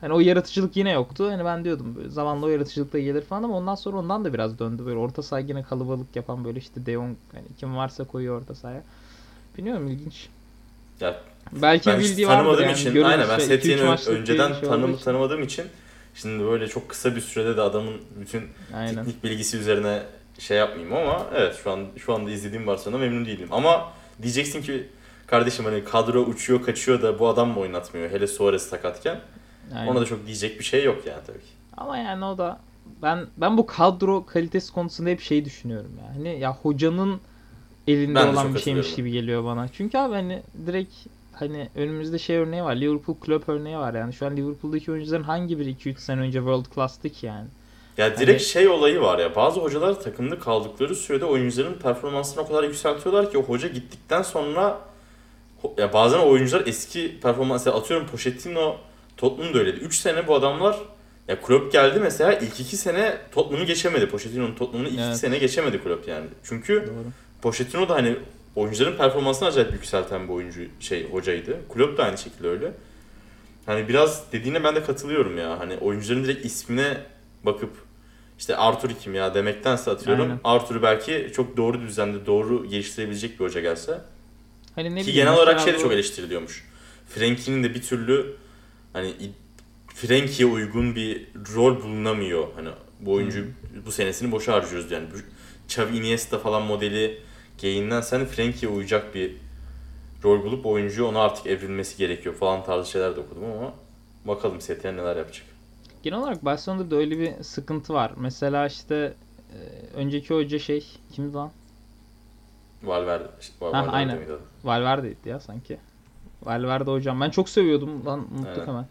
Hani o yaratıcılık yine yoktu. Hani ben diyordum böyle zamanla o yaratıcılık da gelir falan ama ondan sonra ondan da biraz döndü. Böyle orta saha yine kalabalık yapan böyle işte De Jong hani kim varsa koyuyor orta sahaya. Bilmiyorum ilginç. Ya, Belki ben bildiği tanımadığım yani. için Görürüz aynen ben işte, Setyen'i 2-3 maçlık bir önceden şey tanım, için. tanımadığım için şimdi böyle çok kısa bir sürede de adamın bütün Aynen. teknik bilgisi üzerine şey yapmayayım ama evet şu an şu anda izlediğim Barcelona memnun değilim. Ama diyeceksin ki kardeşim hani kadro uçuyor kaçıyor da bu adam mı oynatmıyor hele Suarez sakatken. Aynen. Ona da çok diyecek bir şey yok yani tabii ki. Ama yani o da ben ben bu kadro kalitesi konusunda hep şey düşünüyorum ya. Hani ya hocanın elinde Ben olan bir şeymiş gibi geliyor bana. Çünkü abi hani direkt hani önümüzde şey örneği var. Liverpool Klopp örneği var yani. Şu an Liverpool'daki oyuncuların hangi biri 2-3 sene önce world class'tı ki yani? Ya direkt Hani- şey olayı var ya bazı hocalar takımda kaldıkları sürede oyuncuların performansını o kadar yükseltiyorlar ki o hoca gittikten sonra ya bazen oyuncular eski performansı atıyorum Pochettino Tottenham'da öyleydi. 3 sene bu adamlar ya Klopp geldi mesela ilk 2 sene Tottenham'ı geçemedi. Pochettino'nun Tottenham'ını ilk 2 Evet. sene geçemedi Klopp yani. Çünkü Doğru. Pochettino da hani oyuncuların performansını acayip yükselten bir oyuncu şey hocaydı. Klopp da aynı şekilde öyle. Hani biraz dediğine ben de katılıyorum ya. Hani oyuncuların direkt ismine bakıp işte Arthur kim ya demektense atıyorum. Aynen. Arthur'u belki çok doğru düzende doğru geliştirebilecek bir hoca gelse. Hani ne Ki genel olarak şey de çok eleştiriliyormuş. Frankie'nin de bir türlü hani Frankie'ye uygun bir rol bulunamıyor. Hani bu oyuncu bu senesini boşa harcıyoruz yani. Xavi Iniesta falan modeli geyiğinden sen Frankie'ye uyacak bir rol bulup oyuncuyu ona artık evrilmesi gerekiyor falan tarzı şeyler de okudum ama bakalım Setien neler yapacak. Genel olarak Barcelona'da da öyle bir sıkıntı var. Mesela işte e, önceki hoca şey kimdi lan? Valverde, işte, Ha, Valverde aynen. Valverde'ydi ya sanki. Valverde hocam. Ben çok seviyordum lan unuttuk Aynen. hemen.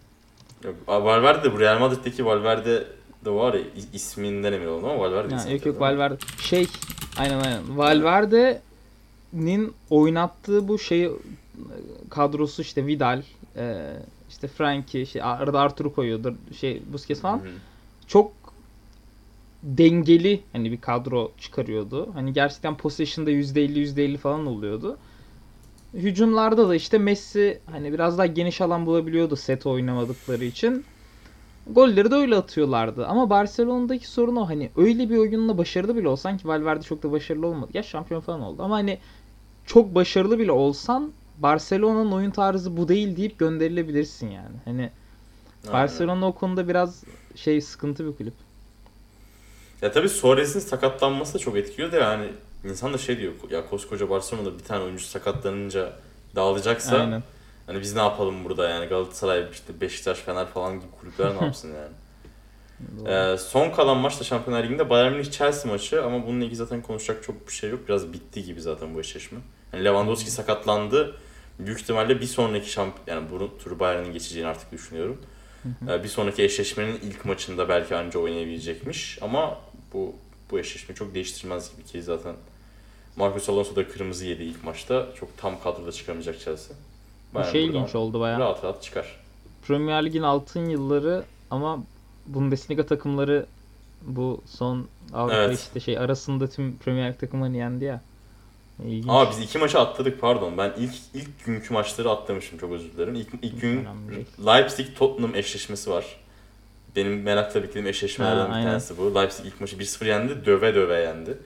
Yok, Valverde de bu Real Madrid'deki Valverde de var ya is- isminden emin oldum ama Valverde ismi yok yok. Valverde. Şey aynen aynen. Valverde'nin oynattığı bu şey kadrosu işte Vidal, e, işte Frankie, şey arada Arthur'u koyuyordur, şey Busquets falan. Hı hı. Çok dengeli hani bir kadro çıkarıyordu. Hani gerçekten possession'da %50 %50 falan oluyordu. Hücumlarda da işte Messi hani biraz daha geniş alan bulabiliyordu set oynamadıkları için. Golleri de öyle atıyorlardı. Ama Barcelona'daki sorun o hani öyle bir oyunla başarılı bile olsan ki Valverde çok da başarılı olmadı. Ya şampiyon falan oldu ama hani çok başarılı bile olsan Barcelona'nın oyun tarzı bu değil deyip gönderilebilirsin yani. Hani. Barcelona o konuda biraz şey sıkıntı bir kulüp. Ya tabii Suarez'in sakatlanması da çok etkiliyor da yani insan da şey diyor ya koskoca Barcelona'da bir tane oyuncu sakatlanınca dağılacaksa Aynen. hani biz ne yapalım burada yani Galatasaray işte Beşiktaş Fener falan gibi kulüpler ne yapsın yani. Doğru. Ee, son kalan maç da Şampiyonlar Ligi'nde Bayern Münih Chelsea maçı ama bununla ilgili zaten konuşacak çok bir şey yok. Biraz bitti gibi zaten bu eşleşme. Yani Lewandowski sakatlandı. Büyük ihtimalle bir sonraki şamp yani bu turu Bayern'in geçeceğini artık düşünüyorum. Ee, bir sonraki eşleşmenin ilk maçında belki anca oynayabilecekmiş ama bu bu eşleşme çok değiştirmez gibi ki zaten Marcos Alonso da kırmızı yedi ilk maçta. Çok tam kadroda çıkamayacak Chelsea. Bu şey ilginç oldu baya. Rahat rahat çıkar. Premier Lig'in altın yılları ama Bundesliga takımları bu son Avrupa Evet. işte şey arasında tüm Premier Lig takımlarını yendi ya. İlginç. Aa biz iki maçı atladık pardon. Ben ilk ilk günkü maçları atlamışım çok özür dilerim. İlk, ilk gün. Leipzig Tottenham eşleşmesi var. Benim merakla beklediğim eşleşmelerden Ha, bir tanesi bu. Leipzig ilk maçı 1-0 yendi. Döve döve yendi.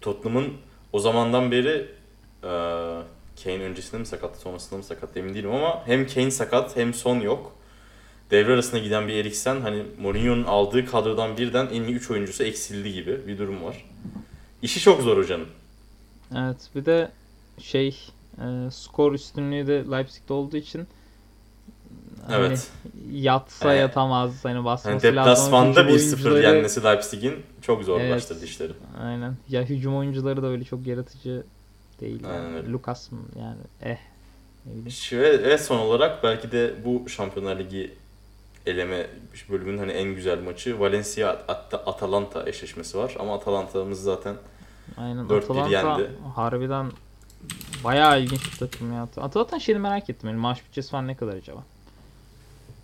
Tottenham'ın o zamandan beri e, Kane öncesinde mi sakat, sonrasında mı sakat emin değilim ama hem Kane sakat hem son yok. Devre arasında giden bir Eriksen hani Mourinho'nun aldığı kadrodan birden en iyi 3 oyuncusu eksildi gibi bir durum var. İşi çok zor hocanın. Evet bir de şey e, skor üstünlüğü de Leipzig'te olduğu için hani Evet. yatsa Ee, yatamaz hani Hani basması lazım. deplasmanda Hücum 1-0 oyuncuları- yenmesi Leipzig'in çok zorlaştırdı işleri. Aynen. Ya hücum oyuncuları da öyle çok yaratıcı değil. yani. Aynen öyle. Lucas mı yani eh Ve, ve son olarak belki de bu Şampiyonlar Ligi eleme bölümünün hani en güzel maçı Valencia At- Atalanta eşleşmesi var. Ama Atalanta'mız zaten Aynen 4-1 Atalanta yendi. harbiden bayağı ilginç bir takım ya. Atalanta'nın şeyini merak ettim. Yani maaş bütçesi falan ne kadar acaba?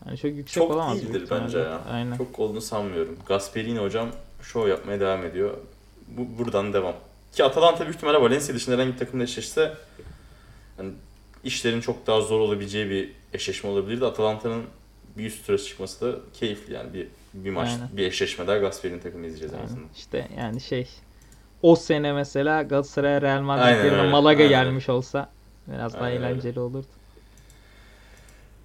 Hani çok yüksek çok olamaz. değildir büyük ihtimalle. bence ya. Aynen. Çok olduğunu sanmıyorum. Gasperini hocam şov yapmaya devam ediyor. Bu buradan devam. Ki Atalanta büyük ihtimalle Valencia dışında herhangi bir takımla eşleşse hani işlerin çok daha zor olabileceği bir eşleşme olabilirdi. Atalanta'nın bir üst tura çıkması da keyifli yani bir bir maç, Aynen. bir eşleşme daha Gasperini takımı izleyeceğiz en Aynen. azından. İşte yani şey o sene mesela Galatasaray Real Madrid yerine Malaga aynen. gelmiş olsa biraz daha Aynen öyle. eğlenceli olurdu.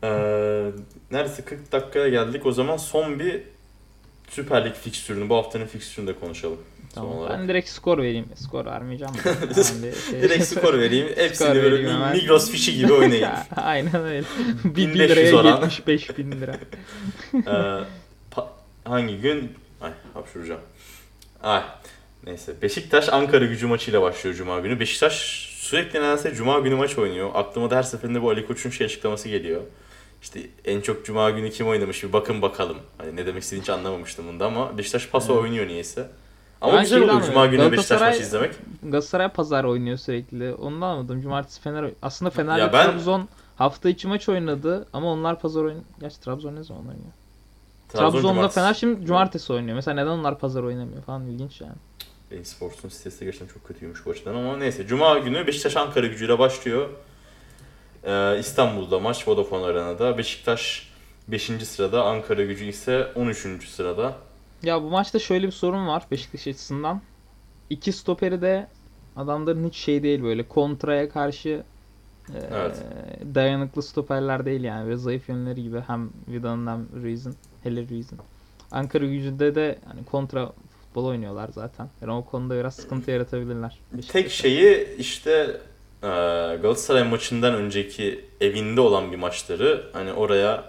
Ee, neredeyse 40 dakikaya geldik. O zaman son bir Süper Lig fikstürünü, bu haftanın fikstürünü de konuşalım. Tamam. olarak. Ben direkt skor vereyim. Skor vermeyeceğim. şey- Direkt skor vereyim. Hepsini Skor böyle vereyim hemen. Migros fişi gibi oynayın. Aynen öyle. 1 1500 liraya oran. 75 bin lira. Ee, hangi gün? Ay hapşuracağım. Ay. Neyse. Beşiktaş Ankara gücü maçıyla başlıyor Cuma günü. Beşiktaş sürekli nedense Cuma günü maç oynuyor. Aklıma da her seferinde bu Ali Koç'un şey açıklaması geliyor. İşte en çok Cuma günü kim oynamış bir bakın bakalım. Hani ne demek istediğini hiç anlamamıştım bunda ama Beşiktaş paso Evet. oynuyor niyeyse. Ama Ben güzel oluyor Cuma günü Beşiktaş maçı izlemek. Galatasaray pazar oynuyor sürekli. Ondan anladım. Cumartesi Fener aslında Fener Ya ben- Trabzon hafta içi maç oynadı ama onlar pazar oynuyor. Gerçi Trabzon ne zaman oynuyor? Trabzon Trabzon'da cumartesi. Fener şimdi cumartesi oynuyor. Mesela neden onlar pazar oynamıyor falan ilginç yani. Beyin Sports'un sitesi gerçekten çok kötüymüş bu açıdan ama neyse. Cuma günü Beşiktaş Ankara gücüyle başlıyor. Ee, İstanbul'da maç Vodafone Arena'da. Beşiktaş 5. sırada, Ankara gücü ise 13. sırada. Ya bu maçta şöyle bir sorun var Beşiktaş açısından. İki stoperi de adamların hiç şey değil böyle kontraya karşı e, Evet. dayanıklı stoperler değil yani ve zayıf yönleri gibi hem Vida'nın hem Ruiz'in hele Ruiz'in. Ankara gücünde de hani kontra futbol oynuyorlar zaten. Yani o konuda biraz sıkıntı yaratabilirler. Tek şeyi işte e, Galatasaray maçından önceki evinde olan bir maçları hani oraya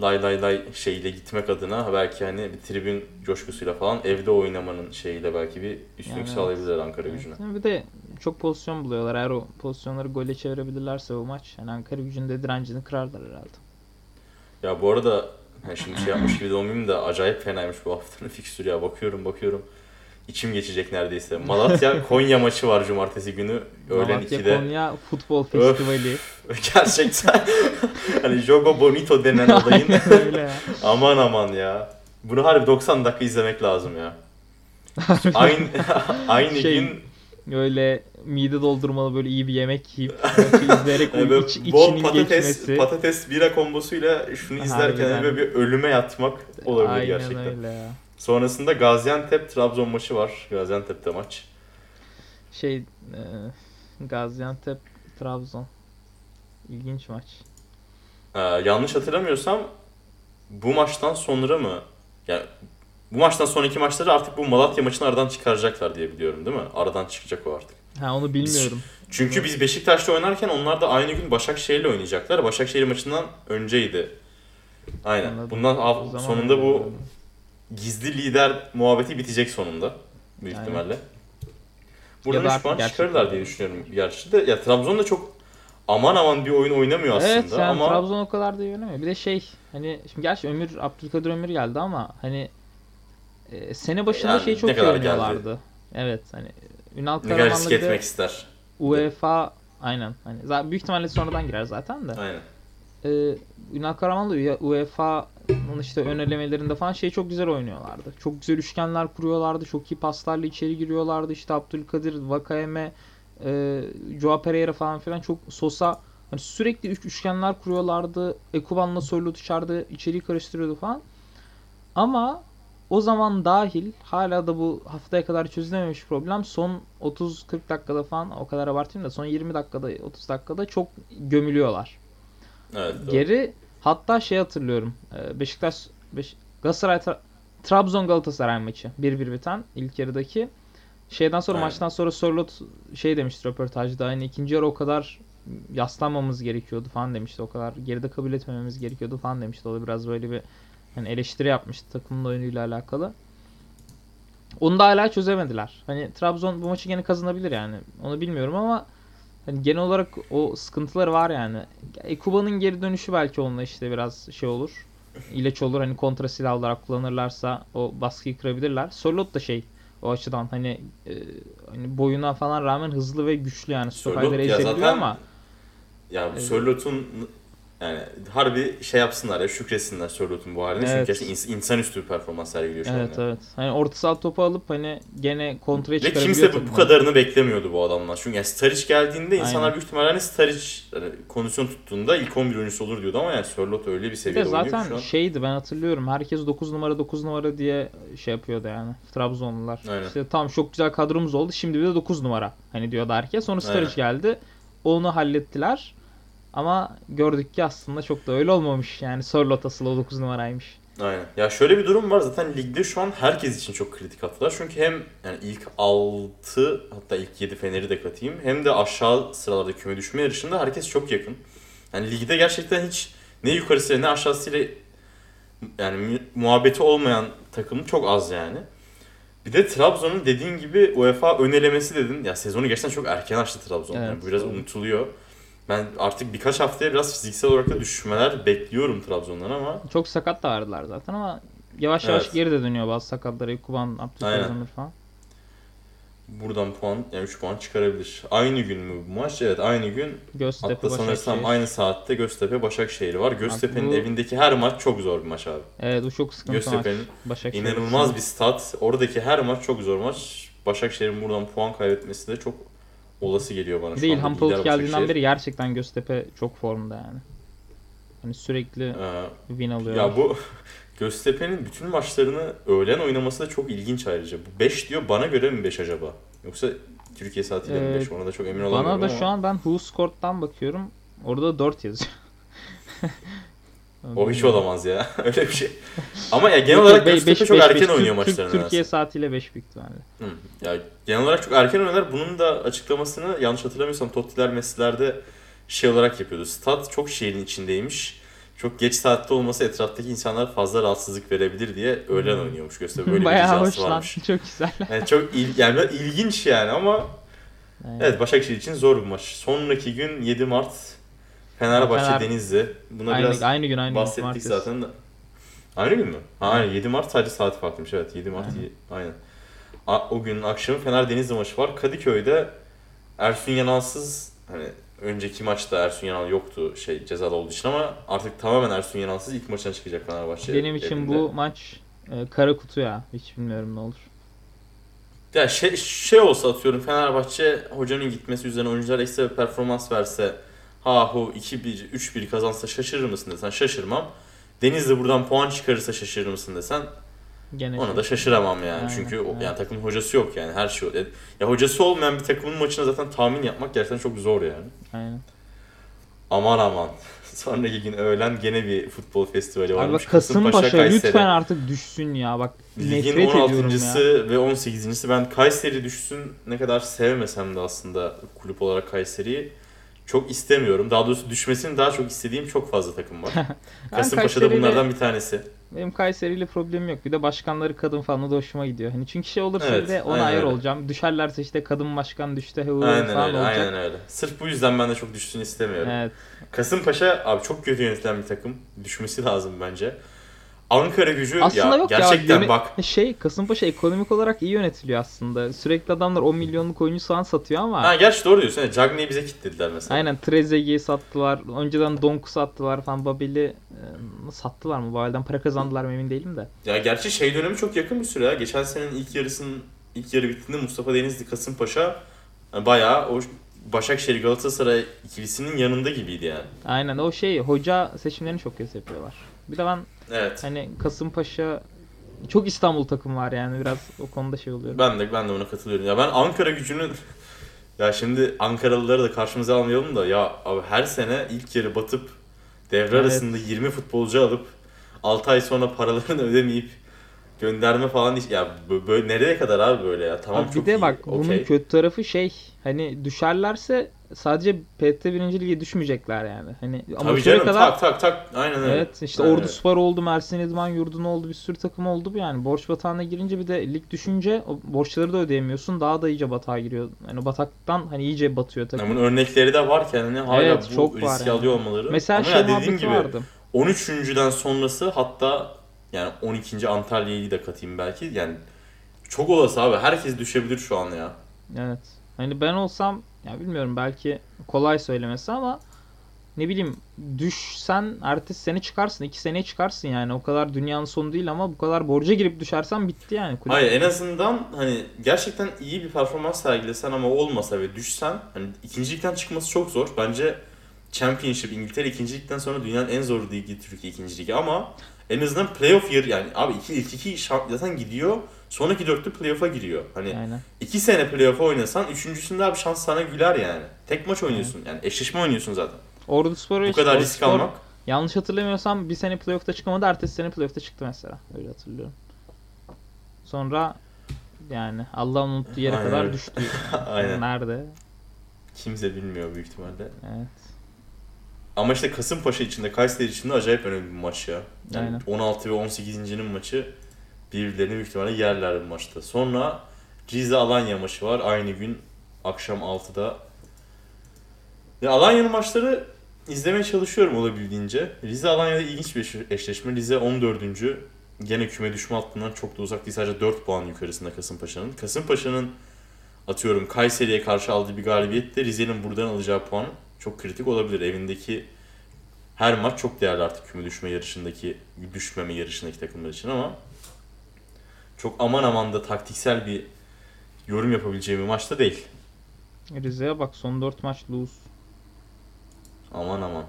lay lay lay şeyle gitmek adına belki hani bir tribün coşkusuyla falan evde oynamanın şeyiyle belki bir üstünlük Yani evet. sağlayabilirler Ankara Evet, gücüne. yani bir de çok pozisyon buluyorlar. Eğer o pozisyonları gole çevirebilirlerse o maç hani Ankara gücünde direncini kırarlar herhalde. Ya bu arada hani şimdi şey yapmış gibi de olmayayım da acayip fenaymış bu haftanın fikstürü ya. Bakıyorum bakıyorum. İçim geçecek neredeyse. Malatya Konya maçı var cumartesi günü öğlen Malatya 2'de. Konya Futbol Öf. Festivali. Gerçekten hani Jogo Bonito denen olayın aman aman ya. Bunu harbi 90 dakika izlemek lazım ya. Aynı aynı Şey, gün Öyle mide doldurmalı böyle iyi bir yemek yiyip izleyerek yani iç, içinin patates geçmesi. patates bira kombosuyla şunu izlerken böyle bir ölüme yatmak olabilir Aynen gerçekten. öyle ya. Sonrasında Gaziantep Trabzon maçı var. Gaziantep'te maç. Şey e, Gaziantep Trabzon. İlginç maç. Ee, yanlış hatırlamıyorsam bu maçtan sonra mı? Yani bu maçtan sonraki maçları artık bu Malatya maçını aradan çıkaracaklar diye biliyorum değil mi? Aradan çıkacak o artık. Ha onu bilmiyorum. Çünkü biz Beşiktaş'ta oynarken onlar da aynı gün Başakşehir'le oynayacaklar. Başakşehir maçından önceydi. Aynen. Anladım. Bundan sonunda bu. Gizli lider muhabbeti bitecek sonunda. Büyük Aynen. ihtimalle. Buradan Ya da 3 puan çıkarırlar diye düşünüyorum. Gerçi de ya Trabzon da çok aman aman bir oyun oynamıyor aslında Evet yani ama Trabzon o kadar da iyi oynamıyor. Bir de şey hani şimdi gerçi Ömür Abdülkadir Ömür geldi ama hani e, sene başında Yani şey çok iyi kadar geldi? oynuyorlardı. Evet hani Ünal Karaman'la etmek ister. UEFA aynen hani büyük ihtimalle sonradan girer zaten de. Aynen. Ee, Ünal Karaman'la UEFA'nın işte ön elemelerinde falan şey çok güzel oynuyorlardı. Çok güzel üçgenler kuruyorlardı. Çok iyi paslarla içeri giriyorlardı. İşte Abdülkadir, Vakayeme, e, Joao Pereira falan filan çok Sosa hani sürekli üç üçgenler kuruyorlardı. Ekuban'la Soylu dışarıda içeriği karıştırıyordu falan. Ama o zaman dahil hala da bu haftaya kadar çözülememiş problem son 30-40 dakikada falan o kadar abartayım da son 20 dakikada 30 dakikada çok gömülüyorlar. Evet. doğru. Geri hatta şey hatırlıyorum. e, Beşiktaş Beş, Galatasaray Tra- Trabzon Galatasaray maçı 1-1 biten ilk yarıdaki. Şeyden sonra Aynen. maçtan sonra Sörlot şey demişti röportajda hani ikinci yarı o kadar yaslanmamız gerekiyordu falan demişti. O kadar geride kabul etmememiz gerekiyordu falan demişti. O da biraz böyle bir hani eleştiri yapmıştı takımın oyunuyla alakalı. Onu da hala çözemediler. Hani Trabzon bu maçı gene kazanabilir yani. Onu bilmiyorum ama hani genel olarak o sıkıntıları var yani. Ekuba'nın geri dönüşü belki onunla işte biraz şey olur. İlaç olur hani kontra silah olarak kullanırlarsa o baskıyı kırabilirler. Sörlot da şey o açıdan hani, e, hani boyuna falan rağmen hızlı ve güçlü yani. Ya ezebiliyor ama Ya bu Evet. Sörlot'un yani harbi şey yapsınlar ya şükretsinler Sörlot'un bu haline. Çünkü Evet. gerçekten ins- insanüstü bir performans sergiliyor şu evet an. ya. evet. Hani orta saha topu alıp hani gene kontraya Ve çıkarabiliyor. kimse bu, bu kadarını beklemiyordu bu adamlar. Çünkü yani Staric geldiğinde insanlar Aynen. büyük ihtimalle hani Staric hani kondisyon tuttuğunda ilk 11 oyuncusu olur diyordu ama yani Sörlot öyle bir Bir de seviyede oynuyor zaten şu an. şeydi ben hatırlıyorum. Herkes 9 numara 9 numara diye şey yapıyordu yani. Trabzonlular. Aynen. İşte tamam çok güzel kadromuz oldu. Şimdi bir de 9 numara. Hani diyordu herkes. Sonra Aynen. geldi. Onu hallettiler. Ama gördük ki aslında çok da öyle olmamış. Yani Sörlot asıl o 9 numaraymış. Aynen. Ya şöyle bir durum var zaten ligde şu an herkes için çok kritik haftalar. Çünkü hem yani ilk 6 hatta ilk 7 Fener'i de katayım hem de aşağı sıralarda küme düşme yarışında herkes çok yakın. Yani ligde gerçekten hiç ne yukarısıyla ne aşağısıyla yani mu- muhabbeti olmayan takım çok az yani. Bir de Trabzon'un dediğin gibi UEFA önelemesi dedin. Ya sezonu gerçekten çok erken açtı Trabzon. Evet, yani bu biraz unutuluyor. Ben artık birkaç haftaya biraz fiziksel olarak da düşmeler bekliyorum Trabzon'dan ama Çok sakat da vardılar zaten ama yavaş yavaş Evet. geri de dönüyor bazı sakatları. Kuban, Abdülkadir falan. buradan puan yani 3 puan çıkarabilir. Aynı gün mü bu maç? Evet aynı gün. Göztepe, Hatta sanırsam aynı saatte Göztepe Başakşehir var. Göztepe'nin bu- evindeki her maç çok zor bir maç abi. Evet o çok sıkıntı maç. Göztepe'nin. İnanılmaz bir stat. Oradaki her maç çok zor maç. Başakşehir'in buradan puan kaybetmesi de çok olası geliyor bana Bir şu de. İlhan Palut geldiğinden Başakşehir. beri gerçekten Göztepe çok formda yani. Hani sürekli Ee, win alıyor. ya bu Göztepe'nin bütün maçlarını öğlen oynaması da çok ilginç ayrıca. Bu 5 diyor bana göre mi 5 acaba? Yoksa Türkiye saatiyle mi Ee, 5? Ona da çok emin olamıyorum Bana da ama şu an ben WhoScored'dan bakıyorum. Orada 4 yazıyor. o hiç olamaz ya. Öyle bir şey. Ama ya genel olarak be- Göztepe beş- çok beş- erken beş. oynuyor Türk- maçlarını. Türkiye nedense. saatiyle 5 büyük ihtimalle. Hı. Ya genel olarak çok erken oynuyorlar. Bunun da açıklamasını yanlış hatırlamıyorsam Tottiler Messi'lerde şey olarak yapıyordu. Stat çok şehrin içindeymiş. Çok geç saatte olması etraftaki insanlar fazla rahatsızlık verebilir diye öğlen Hmm. oynuyormuş Göztepe. Böyle bir Bayağı ricası hoş lan. varmış. Çok güzel. Yani çok il, yani ilginç yani ama Evet. evet Başakşehir için zor bir maç. Sonraki gün 7 Mart Fenerbahçe Fener- Denizli. Buna Aynı, biraz aynı gün aynı gün. bahsettik cumartesi. zaten de. Aynı gün mü? Ha, aynen 7 Mart sadece saati farklıymış evet 7 Mart Aynen. aynen. A- o günün akşamı Fener Denizli maçı var. Kadıköy'de Ersun Yanalsız hani önceki maçta Ersun Yanal yoktu şey cezalı olduğu için ama artık tamamen Ersun Yanalsız ilk maçına çıkacak Fenerbahçe. Benim için evinde. bu maç e, kara kutu ya. Hiç bilmiyorum ne olur. Ya şey, şey olsa atıyorum Fenerbahçe hocanın gitmesi üzerine oyuncular ekstra bir performans verse ha hu 2-1 3-1 kazansa şaşırır mısın desen şaşırmam. Denizli buradan puan çıkarırsa şaşırır mısın desen Gene ona da şaşıramam yani. Aynen, Çünkü aynen. yani takımın hocası yok yani her şey. Ya, ya hocası olmayan bir takımın maçına zaten tahmin yapmak gerçekten çok zor yani. Aynen. Aman aman. Sonraki gün öğlen gene bir futbol festivali Abi varmış. bak Kasımpaşa Kayseri. lütfen artık düşsün ya. Bak Ligin nefret ediyorum ya. 16.sı ve 18.si ben Kayseri düşsün ne kadar sevmesem de aslında kulüp olarak Kayseri'yi çok istemiyorum. Daha doğrusu düşmesini daha çok istediğim çok fazla takım var. Ben Kasımpaşa da Kayseri'yle- bunlardan bir tanesi. Benim Kayseri ile problemim yok. Bir de başkanları kadın falan da hoşuma gidiyor. Hani çünkü şey olursa Evet, de ona ayar öyle. olacağım. Düşerlerse işte kadın başkan düştü Aynen falan öyle, olacak. aynen öyle. Sırf bu yüzden ben de çok düşsün istemiyorum. Evet. Kasımpaşa abi çok kötü yönetilen bir takım. Düşmesi lazım bence. Ankara gücü Aslında ya yok ya. gerçekten yöne- bak Şey Kasımpaşa ekonomik olarak iyi yönetiliyor aslında. Sürekli adamlar 10 milyonluk oyuncu falan satıyor ama. Ha gerçi doğru diyorsun. Yani Cagney'i bize kilitlediler mesela. Aynen Trezeguet'i sattılar. Önceden Donk'u sattılar falan. Babel'i e, sattılar mı? Babel'den para kazandılar mı emin değilim de. Ya gerçi şey dönemi çok yakın bir süre ya. Geçen senenin ilk yarısının ilk yarı bittiğinde Mustafa Denizli Kasımpaşa yani bayağı o Başakşehir Galatasaray ikilisinin yanında gibiydi yani. Aynen o şey hoca seçimlerini çok kez yapıyorlar. Bir de ben Evet. hani Kasımpaşa çok İstanbul takım var yani biraz o konuda şey oluyorum. Ben de ben de buna katılıyorum. Ya ben Ankara gücünün ya şimdi Ankaralıları da karşımıza almayalım da ya abi her sene ilk yarı batıp devre Evet. arasında 20 futbolcu alıp 6 ay sonra paralarını ödemeyip gönderme falan hiç- ya bö- böyle nereye kadar abi böyle ya tamam Abi çok bir de iyi, bak bunun okey. kötü tarafı şey hani düşerlerse sadece PT 1. Lige düşmeyecekler yani. Hani Tabii amatöre canım kadar tak tak tak aynen öyle. Evet işte Aynen Ordu öyle. Spor oldu, Mersin İdman Yurdu'na oldu, bir sürü takım oldu bu yani. Borç batağına girince bir de lig düşünce o borçları da ödeyemiyorsun. Daha da iyice batağa giriyor. Yani bataktan hani iyice batıyor takım. Bunun örnekleri de varken hani hala Evet, bu çok var riski yani. alıyor olmaları. Mesela Ama şey dediğim gibi vardı. 13.den sonrası hatta yani 12. Antalya'yı da katayım belki. Yani çok olası abi. Herkes düşebilir şu an ya. Evet. Hani ben olsam ya bilmiyorum belki kolay söylemesi ama ne bileyim düşsen ertesi sene çıkarsın. iki seneye çıkarsın yani. O kadar dünyanın sonu değil ama bu kadar borca girip düşersen bitti yani. kulüp. Hayır en azından hani gerçekten iyi bir performans sergilesen ama olmasa ve düşsen hani ikincilikten çıkması çok zor. Bence Championship İngiltere ikincilikten sonra dünyanın en zor ligi Türkiye ikinci ligi ama en azından playoff yer yani abi iki, ilk iki şamp zaten gidiyor. Sonraki dörtlü playoff'a giriyor. Hani Aynen. iki sene playoff'a oynasan üçüncüsünde abi şans sana güler yani. Tek maç oynuyorsun yani eşleşme oynuyorsun zaten. Ordu Spor'u Bu kadar Ordu risk Spor- almak. Yanlış hatırlamıyorsam bir sene playoff'ta çıkamadı. Ertesi sene playoff'ta çıktı mesela. Öyle hatırlıyorum. Sonra yani Allah unuttuğu yere Aynen kadar düştü. Aynen. Nerede? Kimse bilmiyor büyük ihtimalle. Evet. Ama işte Kasımpaşa içinde, Kayseri içinde acayip önemli bir maç ya. Yani Aynen. 16 ve 18.'nin maçı birbirlerini büyük ihtimalle yerler bu maçta. Sonra Rize Alanya maçı var aynı gün akşam 6'da. Ya Alanya'nın maçları izlemeye çalışıyorum olabildiğince. Rize Alanya'da ilginç bir eşleşme. Rize 14. Gene küme düşme hattından çok da uzak değil. Sadece 4 puan yukarısında Kasımpaşa'nın. Kasımpaşa'nın atıyorum Kayseri'ye karşı aldığı bir galibiyet de Rize'nin buradan alacağı puan çok kritik olabilir. Evindeki her maç çok değerli artık küme düşme yarışındaki, düşmeme yarışındaki takımlar için ama çok aman aman da taktiksel bir yorum yapabileceğim bir maçta değil. Rize'ye bak son 4 maç lose. Aman aman.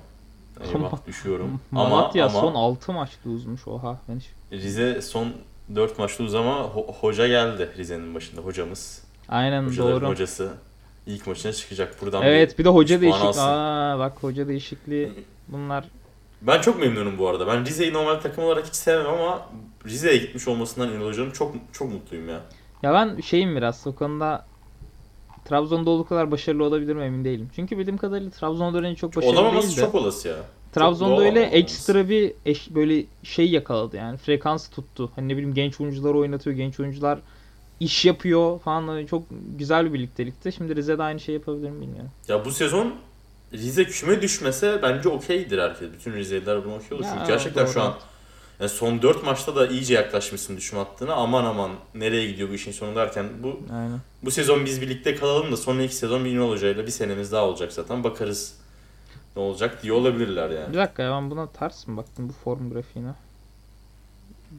Eyvah düşüyorum. Malatya ama, ama son 6 maç lose'muş oha. Ben hiç... Rize son 4 maçta uz ama ho- hoca geldi Rize'nin başında hocamız. Aynen Hocaların doğru. hocası ilk maçına çıkacak. Buradan Evet bir de hoca değişik. Aa bak hoca değişikliği bunlar Ben çok memnunum bu arada. Ben Rize'yi normal takım olarak hiç sevmem ama Rize'ye gitmiş olmasından Ünal Hoca'nın çok çok mutluyum ya. Ya ben şeyim biraz o konuda Trabzon'da olduğu kadar başarılı olabilir mi emin değilim. Çünkü bildiğim kadarıyla Trabzon'da öyle çok başarılı Olamaması değil de. çok olası ya. Trabzon'da öyle ekstra bir eş, böyle şey yakaladı yani frekans tuttu. Hani ne bileyim genç oyuncuları oynatıyor, genç oyuncular iş yapıyor falan Hani çok güzel bir birliktelikti. Şimdi Rize'de aynı şey yapabilir mi bilmiyorum. Ya bu sezon Rize küme düşmese bence okeydir herkes. Bütün Rizeliler buna okey olur. Çünkü gerçekten doğru. şu an yani son 4 maçta da iyice yaklaşmışsın düşme hattına. Aman aman nereye gidiyor bu işin sonu derken bu Aynen. bu sezon biz birlikte kalalım da son iki sezon bir Hoca'yla bir senemiz daha olacak zaten. Bakarız ne olacak diye olabilirler yani. Bir dakika ya ben buna ters mi baktım bu form grafiğine?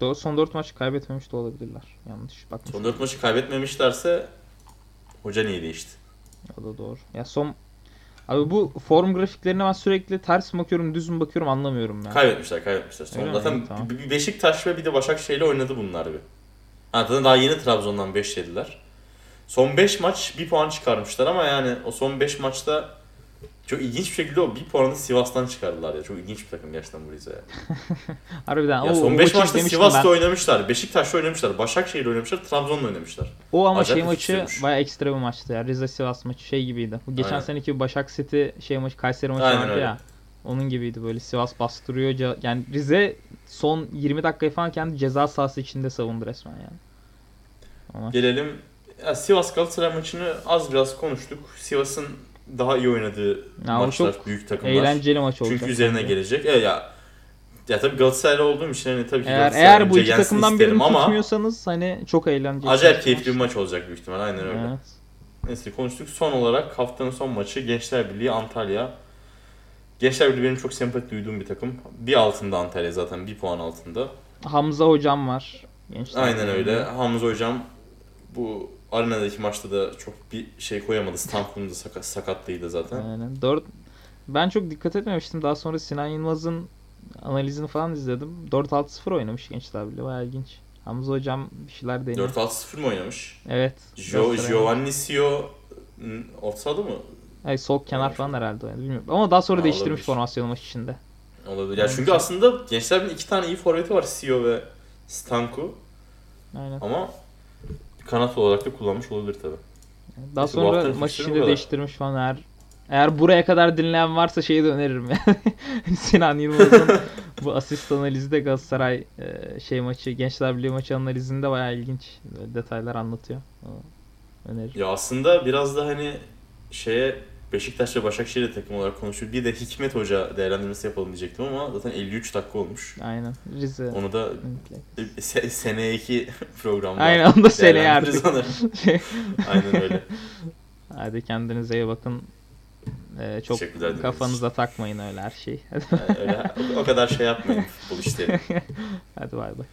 Do- Son 4 maç kaybetmemiş de olabilirler. Yanlış bakmışım. Son 4 maçı kaybetmemişlerse hoca niye değişti? O da doğru. Ya son Abi bu form grafiklerine ben sürekli ters mi bakıyorum, düz mü bakıyorum anlamıyorum ya. Kaybetmişler, kaybetmişler. Son Öyle mi? zaten İyi, tamam. bir Beşiktaş ve bir de Başakşehir'le oynadı bunlar bir. Ha, zaten daha yeni Trabzon'dan 5 yediler. Son 5 maç 1 puan çıkarmışlar ama yani o son 5 maçta çok ilginç bir şekilde o 1 puanı Sivas'tan çıkardılar ya. Çok ilginç bir takım gerçekten bu Rize. Harbiden. Ya o, son o 5 maçı maçta Sivas'ta ben. oynamışlar, Beşiktaş'ta oynamışlar, Başakşehir'le oynamışlar, Trabzon'la oynamışlar. O ama Acayip şey bir maçı bayağı ekstra bir maçtı ya. Rize Sivas maçı şey gibiydi. Bu geçen Aynen. seneki Başak City şey maçı Kayseri maçı Aynen vardı öyle. ya. Onun gibiydi böyle Sivas bastırıyor. Yani Rize son 20 dakikayı falan kendi ceza sahası içinde savundu resmen yani. Ama Gelelim ya Sivas Galatasaray maçını az biraz konuştuk. Sivas'ın daha iyi oynadığı Ya maçlar, büyük takımlar. eğlenceli maç olacak. Çünkü üzerine bence. gelecek. Evet ya ya tabii Galatasaraylı olduğum için hani tabii ki Eğer, eğer bu iki takımdan birini ama tutmuyorsanız hani çok eğlenceli. acayip keyifli bir maç olacak büyük ihtimal. Aynen öyle. Evet. Neyse konuştuk. Son olarak haftanın son maçı Gençler Birliği Antalya. Gençler Birliği benim çok sempati duyduğum bir takım. Bir altında Antalya zaten. Bir puan altında. Hamza hocam var. Gençler Aynen öyle. Hamza hocam bu arenadaki maçta da çok bir şey koyamadı. Stankun'un da sakat, sakatlıydı zaten. Aynen. Dört... Ben çok dikkat etmemiştim. Daha sonra Sinan Yılmaz'ın analizini falan izledim. 4-6-0 oynamış Gençler Birliği. Bayağı ilginç. Hamza hocam bir şeyler deniyor. 4-6-0 mı oynamış? Evet. Jo. Giovanni Sio n- orta sahada mı? Ay, sol kenar Oynamış falan herhalde oynadı. Bilmiyorum. Ama daha sonra Ha, değiştirmiş olabilir. formasyonu maç içinde. Olabilir. Ya çünkü Oynamış. aslında Gençler Birliği iki tane iyi forveti var. Sio ve Stanku. Aynen. Ama kanat olarak da kullanmış olabilir tabii. Daha Neyse, bu sonra haftanın bu kadar. değiştirmiş falan. Eğer, eğer buraya kadar dinleyen varsa şeyi de öneririm yani. Sinan Yılmaz'ın bu asist analizi de Galatasaray e, şey maçı, Gençler Birliği maçı analizinde bayağı ilginç detaylar anlatıyor. Onu Öneririm. Ya aslında biraz da hani şeye Beşiktaş ve Başakşehir'le takım olarak konuşuyor. Bir de Hikmet Hoca değerlendirmesi yapalım diyecektim ama zaten 53 dakika olmuş. Aynen. Rize. Onu da se- seneye iki programda Aynen onu da seneye artık. Aynen öyle. Hadi kendinize iyi bakın. Ee, çok kafanıza takmayın öyle her şeyi. Yani öyle o- o kadar şey yapmayın futbol işleri. Hadi bay bay.